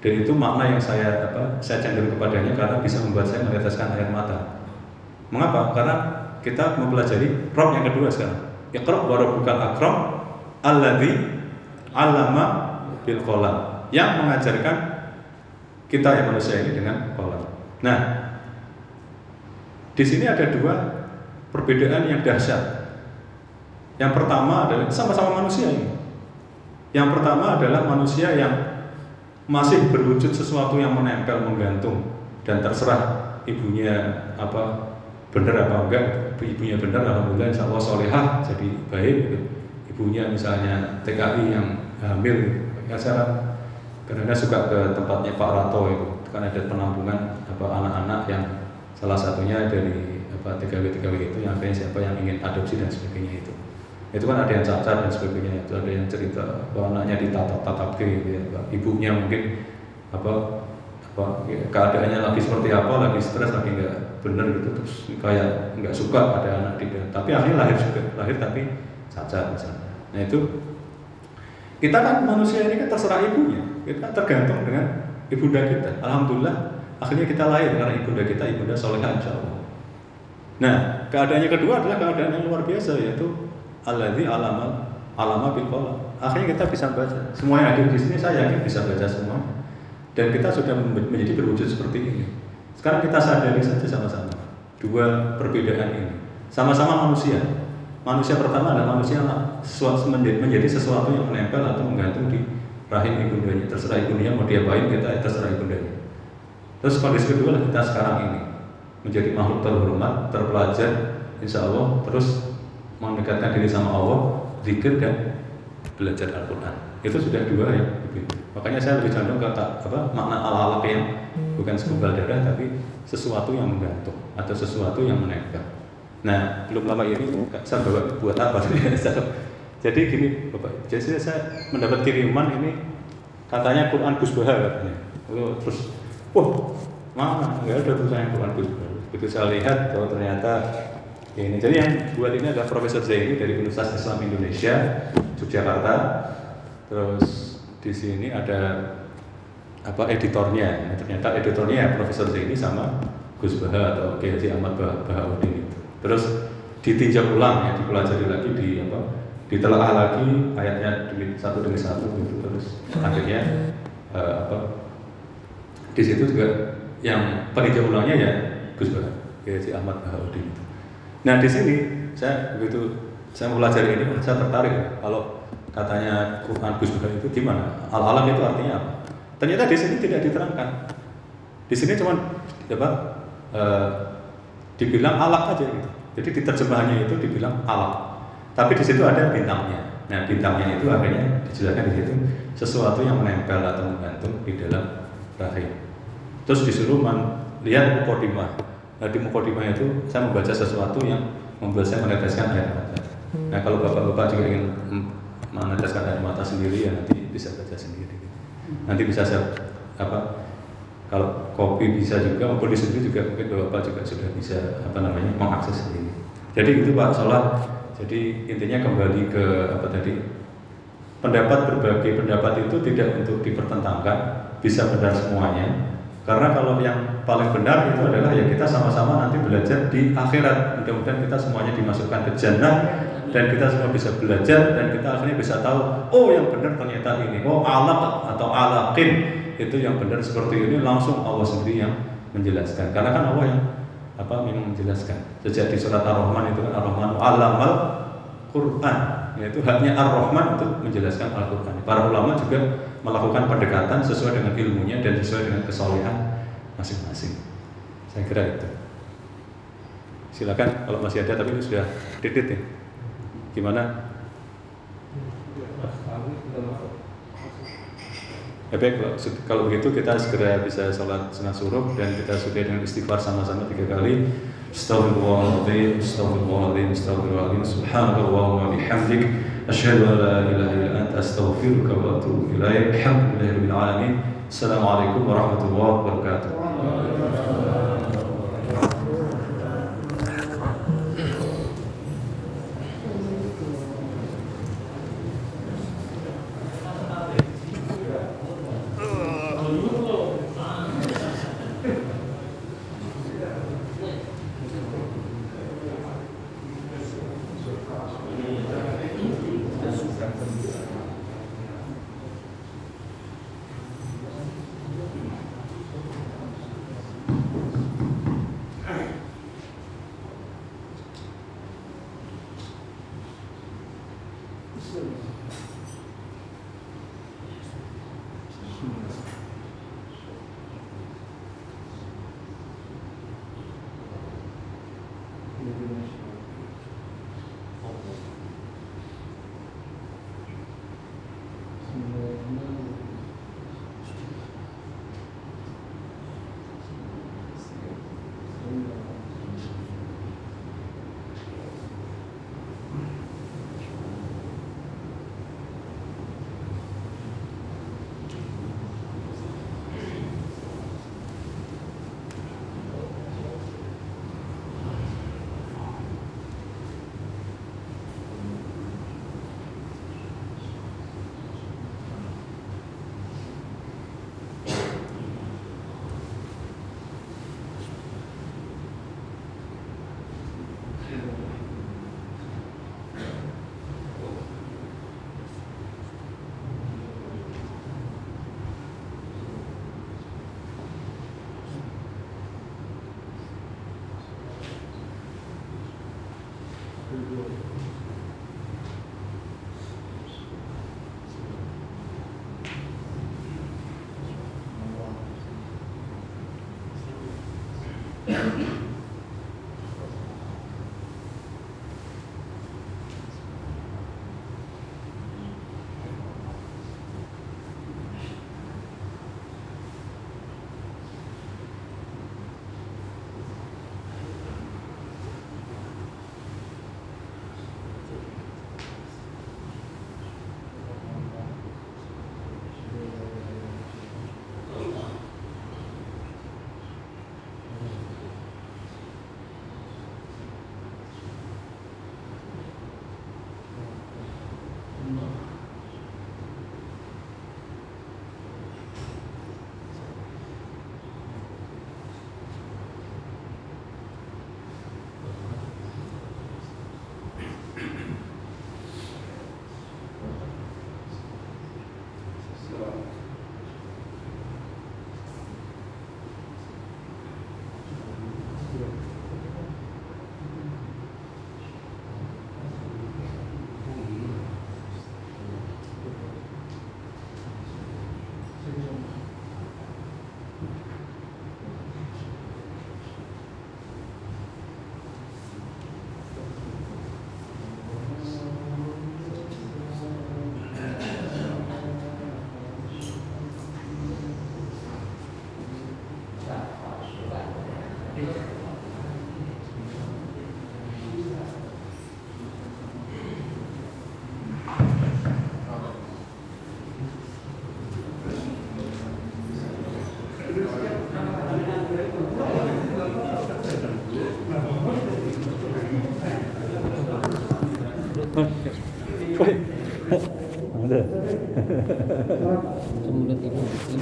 dan itu makna yang saya apa saya cenderung kepadanya karena bisa membuat saya meneteskan air mata. Mengapa? Karena kita mempelajari rob yang kedua sekarang. Iqra wa rabbukal akram alladzi 'allama bil qalam yang mengajarkan kita yang manusia ini dengan qalam. Nah, di sini ada dua perbedaan yang dahsyat. Yang pertama adalah sama-sama manusia ini. Yang pertama adalah manusia yang masih berwujud sesuatu yang menempel menggantung dan terserah ibunya apa benar apa enggak ibunya benar alhamdulillah insya Allah solehah jadi baik gitu. ibunya misalnya TKI yang hamil ya saya karena suka ke tempatnya Pak Rato itu kan ada penampungan apa anak-anak yang salah satunya dari apa TKW TKW itu yang akhirnya siapa yang ingin adopsi dan sebagainya itu itu kan ada yang cacat dan sebagainya. Itu ada yang cerita bahwa anaknya ditatap-tatap gitu ya ibunya mungkin apa apa ya, keadaannya lagi seperti apa lagi stres lagi nggak bener gitu. Terus kayak nggak suka ada anak dia tapi akhirnya lahir juga. Lahir tapi cacat misalnya. Nah itu kita kan manusia ini kan terserah ibunya. Kita tergantung dengan ibunda kita. Alhamdulillah akhirnya kita lahir karena ibunda kita ibunda solehah insya nah keadaannya kedua adalah keadaan yang luar biasa yaitu alladzi alama alama bil qalam. Akhirnya kita bisa baca. Semua yang ada di sini saya yakin bisa baca semua. Dan kita sudah menjadi berwujud seperti ini. Sekarang kita sadari saja sama-sama dua perbedaan ini. Sama-sama manusia. Manusia pertama adalah manusia sesuatu menjadi sesuatu yang menempel atau menggantung di rahim ibundanya. Terserah ibundanya mau diapain kita terserah ibundanya. Terus kondisi kedua kita sekarang ini menjadi makhluk terhormat, terpelajar, insya Allah terus mendekatkan diri sama Allah, zikir dan belajar Al-Quran. Itu sudah dua ya. Makanya saya lebih condong kata apa makna ala-ala yang bukan segumpal darah tapi sesuatu yang menggantung atau sesuatu yang menempel. Nah, belum lama ini saya bawa buat apa? jadi gini, Bapak. Jadi saya mendapat kiriman ini katanya Quran Gus katanya. Terus, wah, mana? Enggak ada tulisan Quran Gus Bahar. Begitu saya lihat, oh ternyata ini. Jadi yang buat ini adalah Profesor Zaini dari Universitas Islam Indonesia, Yogyakarta. Terus di sini ada apa editornya. Nah, ternyata editornya ya Profesor Zaini sama Gus Baha atau Kiai Ahmad Bahaudin itu. Terus ditinjau ulang ya, dipelajari lagi di apa? Ditelaah lagi ayatnya di satu demi satu gitu terus akhirnya uh, apa? Di situ juga yang peninjau ulangnya ya Gus Baha, Kiai Ahmad Bahaudin itu. Nah di sini saya begitu saya mempelajari ini saya tertarik kalau katanya Quran Gus itu gimana? Al alam itu artinya apa? Ternyata di sini tidak diterangkan. Di sini cuma apa? E, dibilang alak aja gitu. Jadi di terjemahannya itu dibilang alak. Tapi di situ ada bintangnya. Nah bintangnya itu akhirnya dijelaskan di situ sesuatu yang menempel atau menggantung di dalam rahim. Terus disuruh lihat mukodimah. Di mukodimah itu saya membaca sesuatu yang membuat saya meneteskan air mata. Nah kalau bapak-bapak juga ingin meneteskan air mata sendiri ya nanti bisa baca sendiri. Nanti bisa saya apa kalau kopi bisa juga maupun di sini juga mungkin bapak juga sudah bisa apa namanya mengakses ini. Jadi itu pak sholat. Jadi intinya kembali ke apa tadi pendapat berbagai pendapat itu tidak untuk dipertentangkan bisa benar semuanya karena kalau yang paling benar itu adalah ya kita sama-sama nanti belajar di akhirat. Mudah-mudahan kita semuanya dimasukkan ke jannah dan kita semua bisa belajar dan kita akhirnya bisa tahu oh yang benar ternyata ini. Oh alaq atau alaqin. Itu yang benar seperti ini langsung Allah sendiri yang menjelaskan. Karena kan Allah yang apa memang menjelaskan. Sejak di surat Ar-Rahman itu kan Ar-Rahman alamal Quran. Yaitu haknya Ar-Rahman untuk menjelaskan Al-Quran. Para ulama juga melakukan pendekatan sesuai dengan ilmunya dan sesuai dengan kesolehan masing-masing. Saya kira itu. Silakan kalau masih ada tapi itu sudah titit ya. Gimana? Ya baik, kalau, kalau begitu kita segera bisa sholat sunat suruh dan kita sudah dengan istighfar sama-sama tiga kali. Astagfirullahaladzim, astagfirullahaladzim, astagfirullahaladzim, subhanakallahumma bihamdik, asyhadu an la ilaha illa anta astaghfiruka wa atubu ilaik. Alhamdulillahirabbil alamin. Assalamualaikum warahmatullahi wabarakatuh. Ada.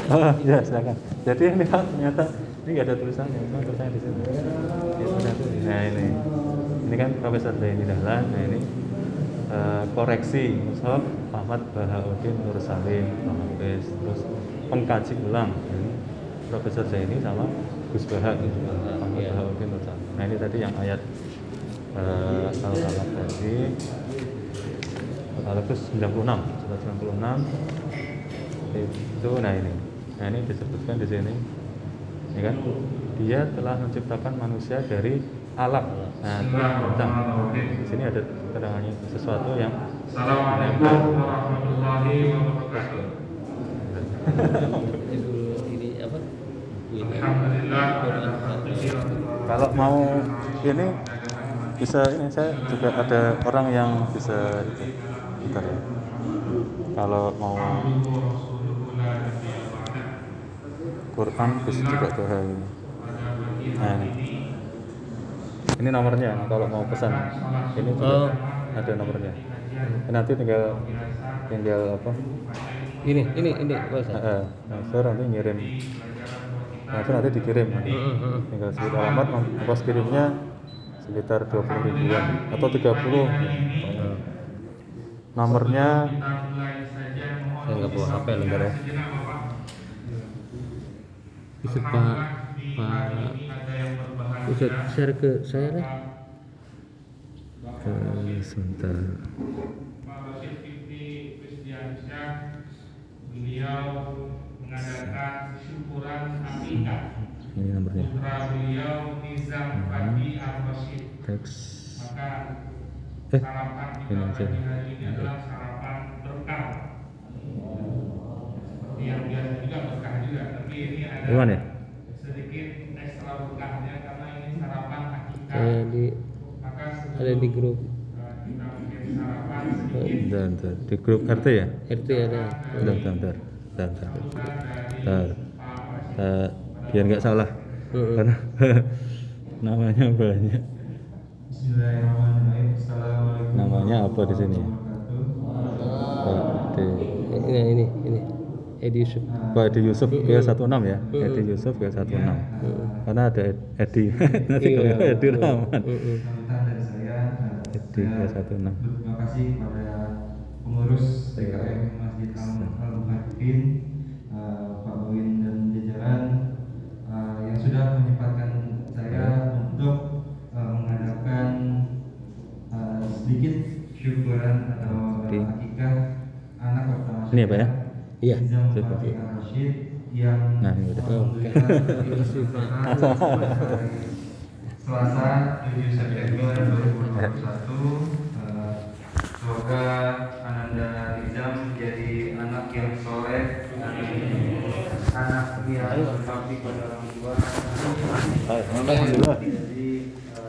Ah, ya silakan. Jadi ini Pak, ternyata ini nggak ada tulisannya, memang tulisannya di sini. Ini ternyata, nah ini, ini kan Profesor Zaini Dahlan, nah ini eh, koreksi. Musab Ahmad Bahauddin Nur Salim, Hafiz, terus pengkaji ulang, ini Profesor Zaini sama Gus Bahak, Ahmad Iya. Bahauddin Nur Salim. Nah ini tadi yang ayat eh, Al-Alaq tadi, itu 96, surat 96 itu nah ini nah ini disebutkan di sini ini kan dia telah menciptakan manusia dari alam nah tentang di sini ada keterangannya sesuatu yang Assalamualaikum warahmatullahi wabarakatuh. itu ini apa? Ini Alhamdulillah. kalau mau ini bisa ini saya juga ada orang yang bisa itu bentar ya kalau mau Quran bisa juga doa ini nah ini ini nomornya kalau mau pesan. Ini juga Oh. ada nomornya. Nanti tinggal tinggal apa? Ini ini ini nah, saya nanti ngirim. Nah, itu nanti dikirim. Nanti Heeh, heeh. tinggal sebut alamat ongkos kirimnya sekitar 20 ribuan atau 30 nomornya Saya nggak bawa HP lembar ya. Bisa Pak Pak. Ustaz share ke saya deh. eh, sebentar. Beliau mengadakan syukuran ini nomornya. Putra beliau Nizam Fadi Al-Rashid teks. Maka eh sarapan kita pagi hari ini adalah sarapan berkah yang biasa juga berkah juga tapi ini ada Iwan ya? sedikit ekstra berkahnya karena ini sarapan akikah. Saya di maka ada di grup. uh, kita bikin sarapan sedikit. Bentar, bentar. di grup RT ya? RT ada. bentar bentar bentar bentar. Eh, biar nggak salah. Karena namanya banyak. Namanya apa di sini? Ini ini ini Edi Yusuf. Pak Edi Yusuf ya 16 ya? Edi Yusuf ya 16 karena ada Ed- Edi nanti kalau Iya. Edi Rahman. Eh, Edi saya ya 16 Berterima kasih kepada pengurus TKM Masjid Al Al Muhajir, Pak Win dan jajaran eh, yang sudah menyempatkan saya untuk eh, mengadakan eh, sedikit syukuran atau akikah anak pertama Ini ya, Pak, ya? Iya. Yang Nah, ini udah. Alhamdulillah Selasa 7 September 2021 eh, Semoga Ananda Nizam menjadi anak yang soleh. Anak yang berbakti pada orang tua. Alhamdulillah Jadi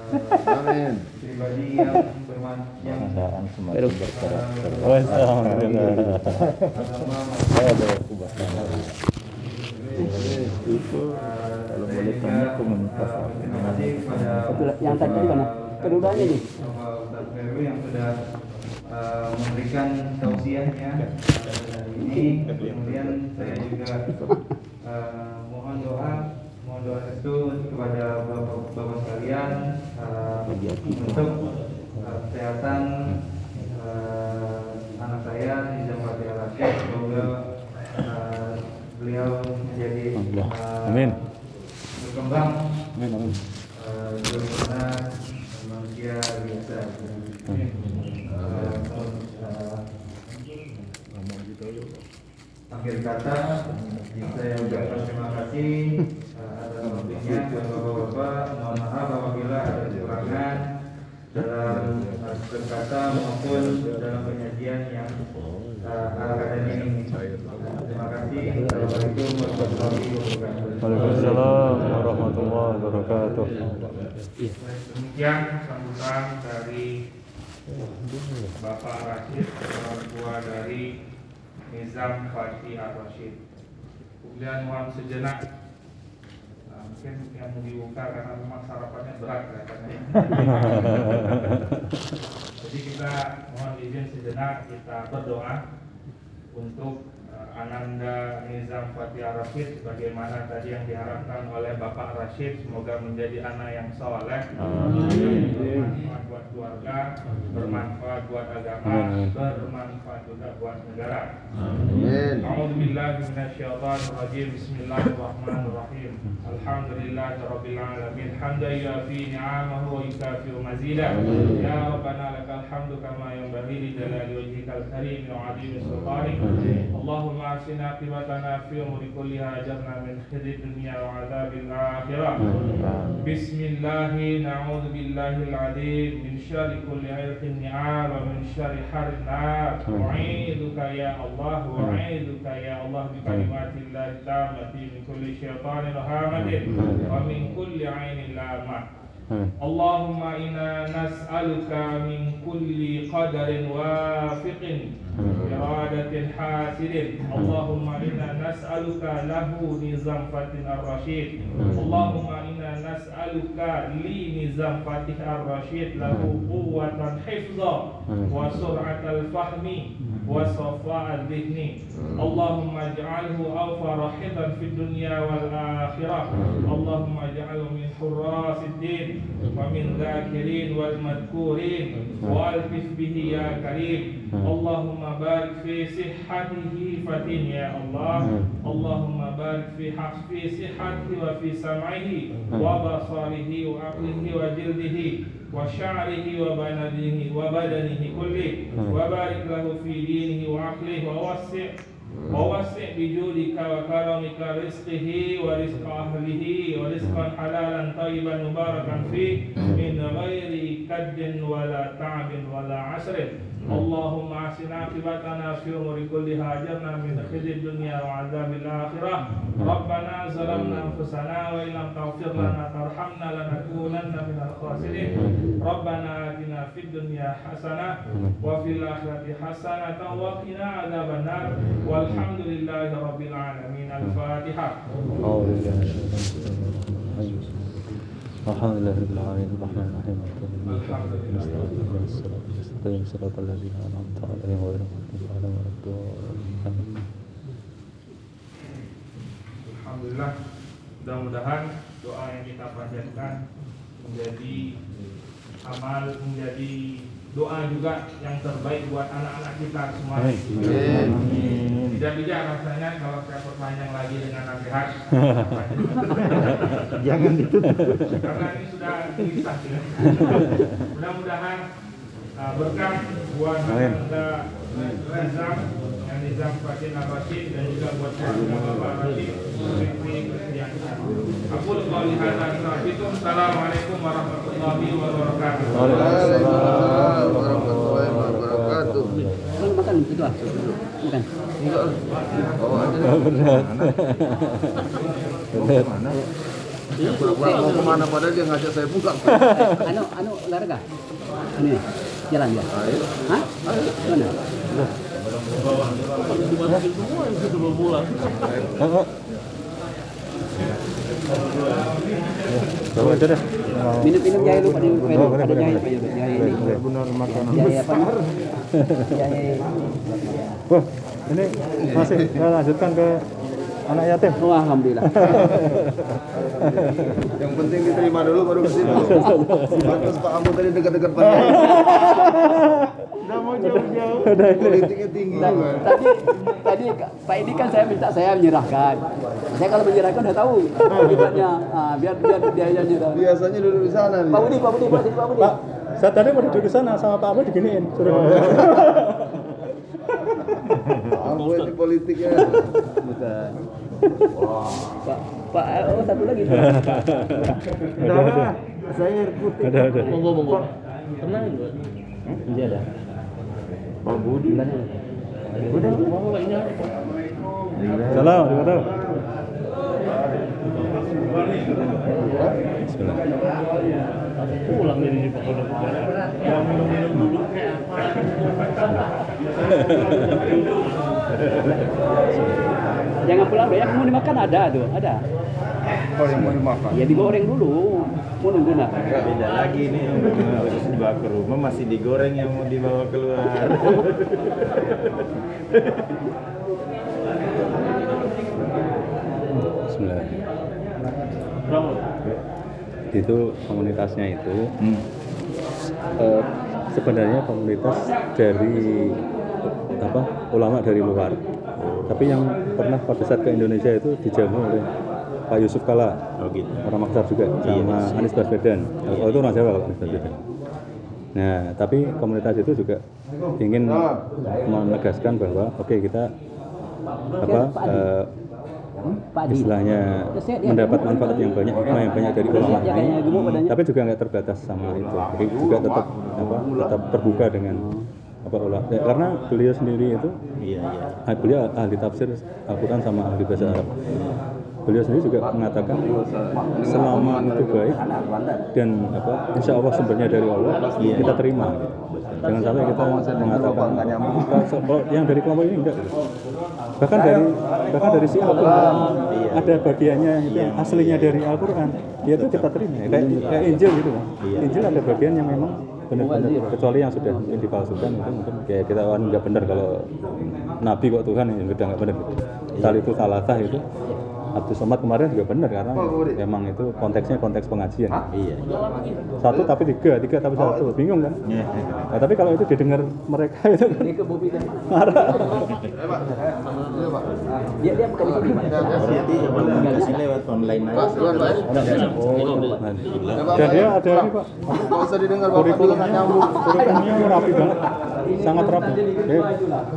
eh, pribadi yang berman yang berkarakter Oh, itu kalau boleh tanya komunitas Yang tadi di mana? Keduanya nih. Bapak yang sudah uh, memberikan tausiahnya pada hari ini. Kemudian saya juga uh, mohon doa, mohon doa restu kepada bapak-bapak sekalian uh, untuk kesehatan uh, anak saya Nizam Fatih Rashid. Semoga uh, beliau menjadi uh, Amin. berkembang. Amin amin. Bagaimana manusia biasa. Eh, eh, akhir kata saya ucapkan terima kasih eh, atas waktunya. Bapak-bapak mohon maaf apabila ada kekurangan dalam eh, berkata maupun dalam penyajian yang uh, ini terima kasih assalamualaikum warahmatullahi wabarakatuh Waalaikumsalam warahmatullahi wabarakatuh. Iya. Demikian sambutan dari Bapak Rashid, orang tua dari Nizam Fatih Ar-Rashid. Kemudian mohon sejenak Nah, mungkin yang mau dibuka karena memang sarapannya berat kelihatannya. Jadi kita mohon izin sejenak kita berdoa untuk Ananda Nizam Fatih Rafid sebagaimana tadi yang diharapkan oleh Bapak Rashid semoga menjadi anak yang soleh. Bermanfaat buat keluarga bermanfaat buat agama bermanfaat juga buat negara. Amin. Alhamdulillahirrahmanirrahim Bismillahirrahmanirrahim. Alhamdulillahirabbil alamin. Ya fi ni'amahu wa yukafi'u ya rabbana lakal hamdu kama yanbaghi li jalali wajhikal karim wa Allahumma احسن عاقبتنا في الأمور كلها أجرنا من خزي الدنيا وعذاب الآخرة. بسم الله نعوذ بالله العظيم. من شر كل عرق النعام ومن شر حر النار أعيذك يا الله أعيذك يا الله بكلمات الله التامة من كل شيطان هامة ومن كل عين لامة. اللهم إنا نسألك من كل قدر وافق إرادة حاسد. اللهم إنا نسألك له نظام فتح الرشيد. اللهم إنا نسألك لي نظام فتح الرشيد له قوة حفظا وسرعة الفهم. وصفاء الذهن اللهم اجعله أوفر حفظا في الدنيا والآخرة. اللهم اجعله من حراس الدين ومن ذاكرين والمذكورين. والطف به يا كريم. اللهم بارك في صحته فتن يا الله. اللهم بارك في في صحته وفي سمعه وبصره وعقله وجلده. وشعره وبدنه وبدنه كله. وبارك له في دينه وعقله ووسع ووسع بجودك وكرمك رزقه ورزق أهله ورزقا حلالا طيبا مباركا فيه من غير كد ولا تعب ولا عسر. اللهم احسن عاقبتنا في الامور كلها اجرنا من خزي الدنيا وعذاب الاخره ربنا ظلمنا انفسنا وان لم تغفر لنا ترحمنا لنكونن من الخاسرين ربنا اتنا في الدنيا حسنه وفي الاخره حسنه وقنا عذاب النار والحمد لله رب العالمين الفاتحه أعوذ بالله من الشيطان الرجيم. الحمد لله رب العالمين الرحمن الرحيم الحمد لله. المستقيم صراط الذين أنعمت عليهم غير المغضوب عليهم ولا الضالين Alhamdulillah mudah-mudahan doa yang kita panjatkan menjadi amal menjadi doa juga yang terbaik buat anak-anak kita semua. Amin. Tidak bijak rasanya kalau saya perpanjang lagi dengan nasihat. Jangan ditutup. Karena ini sudah kisah ya. Mudah-mudahan uh, berkah buat anda yang Nizam Fatin Al-Rashid dan juga buat keluarga Bapak Rashid Aku lupa lihat Assalamualaikum warahmatullahi wabarakatuh Waalaikumsalam warahmatullahi wabarakatuh. Kan makan itu ah. Makan. Enggak. Bawa aja. Berat. Berat. Dia pura-pura mau ke mana padahal dia ngajak saya buka. Anu anu olahraga. Ini jalan ya. Ayo. Hah? Mana? Coba aja deh. Minum-minum jahe lu pada boleh, ada jahe jahe ini. Benar makan. Jahe apa? Jahe Wah, ini masih saya lanjutkan ke anak yatim. Oh, alhamdulillah. Yang penting diterima dulu baru ke sini. Pantas Pak Ambo tadi dekat-dekat Pak. Udah mau jauh-jauh. Politiknya tinggi juga. tadi tadi Pak ini kan saya minta saya menyerahkan. Saya kalau menyerahkan udah tahu akibatnya. Ah, biar biar dia yang nyerah. Biasanya duduk di sana nih. Pak Budi, Pak Budi, Pak Budi, Pak Budi. Pak, saya tadi mau duduk di sana sama Pak Abu diginiin. Suruh. Pak Ambo ini politiknya. Bukan. Pak, Pak, oh satu lagi. Udah, udah. Saya air putih. Udah, udah. Monggo, monggo. Tenang. Iya ada. Pak Budi. Udah. Salam, wabarakatuh. Pulang dari di pokok Yang minum-minum dulu kayak Jangan pulang deh, yang mau dimakan ada tuh, ada. Oh yang mau dimakan. Ya digoreng dulu, mau nunggu nak. Beda lagi nih, harus dibawa ke rumah masih digoreng yang mau dibawa keluar. Itu komunitasnya itu eh, sebenarnya komunitas dari apa ulama dari luar. Tapi yang pernah pada saat ke Indonesia itu dijamu oleh Pak Yusuf Kala, Oh gitu. orang Makassar juga, sama Anies Baswedan. Oh itu orang Jawa kalau Anies Baswedan. Nah, tapi komunitas itu juga ingin menegaskan bahwa oke kita apa eh, Adi. Istilahnya mendapat manfaat yang banyak, hikmah yang banyak dari ulama ini, tapi juga nggak terbatas sama itu, jadi juga tetap apa tetap terbuka dengan apa ulama. Ya, karena beliau sendiri itu Iya iya. ah, beliau ahli tafsir Al-Quran sama ahli bahasa Arab. Beliau sendiri juga mengatakan selama itu baik dan apa insya Allah sumbernya dari Allah kita terima. gitu. Jangan sampai kita mengatakan kalau yang dari kelompok ini enggak. Bahkan dari bahkan dari si Al-Quran ada bagiannya itu yang aslinya dari Al-Quran. Dia itu kita terima. Ya. kayak, kayak Injil gitu kan. Injil ada bagian yang memang benar-benar kecuali yang sudah mungkin dipalsukan itu mungkin kayak kita kan nggak benar kalau Nabi kok Tuhan ya udah nggak benar gitu. Kali itu salah itu Abdul Somad kemarin juga benar karena memang itu konteksnya konteks pengajian. Iya. Satu tapi tiga, tiga tapi satu, bingung kan? Nah, tapi kalau itu didengar mereka itu Ini ke Bobi kan. marah. Dia dia bukan di sini. Pak. Berarti komunikasi lewat online aja. Dan dia ada ini pak, Gak usah didengar kurikulumnya, nyambung. kurikulumnya rapi banget, sangat rapi. Jadi,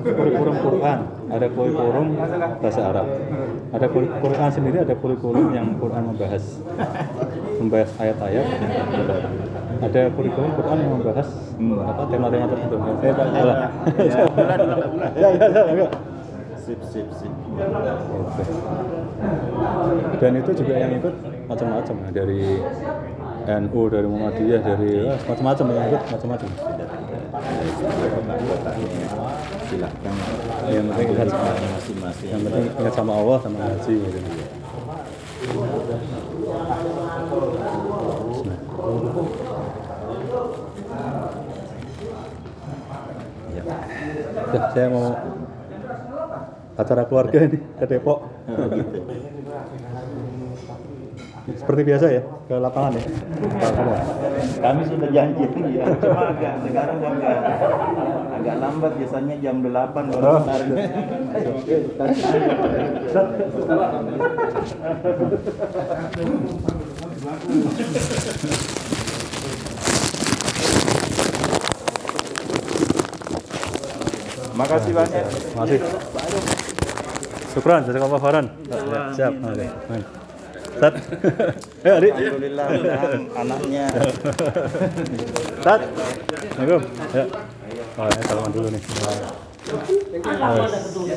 kurikulum Quran, ada kurikulum bahasa Arab, ada kuri- Quran sendiri, ada kurikulum yang Quran membahas membahas ayat-ayat, ada kurikulum Quran yang membahas apa tema-tema tertentu. Eh, tak salah. Ya, ya, ya, enggak. Sip sip sip. Dan itu juga yang ikut macam-macam ya, dari NU, dari Muhammadiyah, dari ya, macam-macam yang ikut macam-macam. Yang penting ingat sama Allah sama ngaji gitu. Ya, saya mau acara keluarga ini ke Depok. Seperti biasa ya, ke lapangan ya. Kami sudah janji ya, cuma agak sekarang agak agak lambat biasanya jam 8 baru Oh. start. Makasih banyak. Masih. Syukran, jazakallah khairan. Siap. Oke. Tat. Ayo, Adik. Alhamdulillah mudah-mudahan anaknya Tat. Assalamualaikum. Ya. Oh, ya, salaman dulu nih.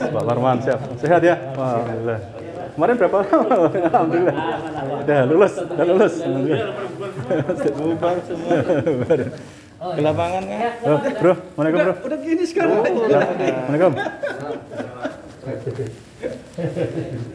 Pak Marman siap. Sehat ya? Alhamdulillah. Kemarin berapa lama? Alhamdulillah. Udah lulus, udah lulus. Alhamdulillah. bubar semua ke lapangan kan? Oh, bro, Assalamualaikum bro. Udah gini sekarang. Assalamualaikum.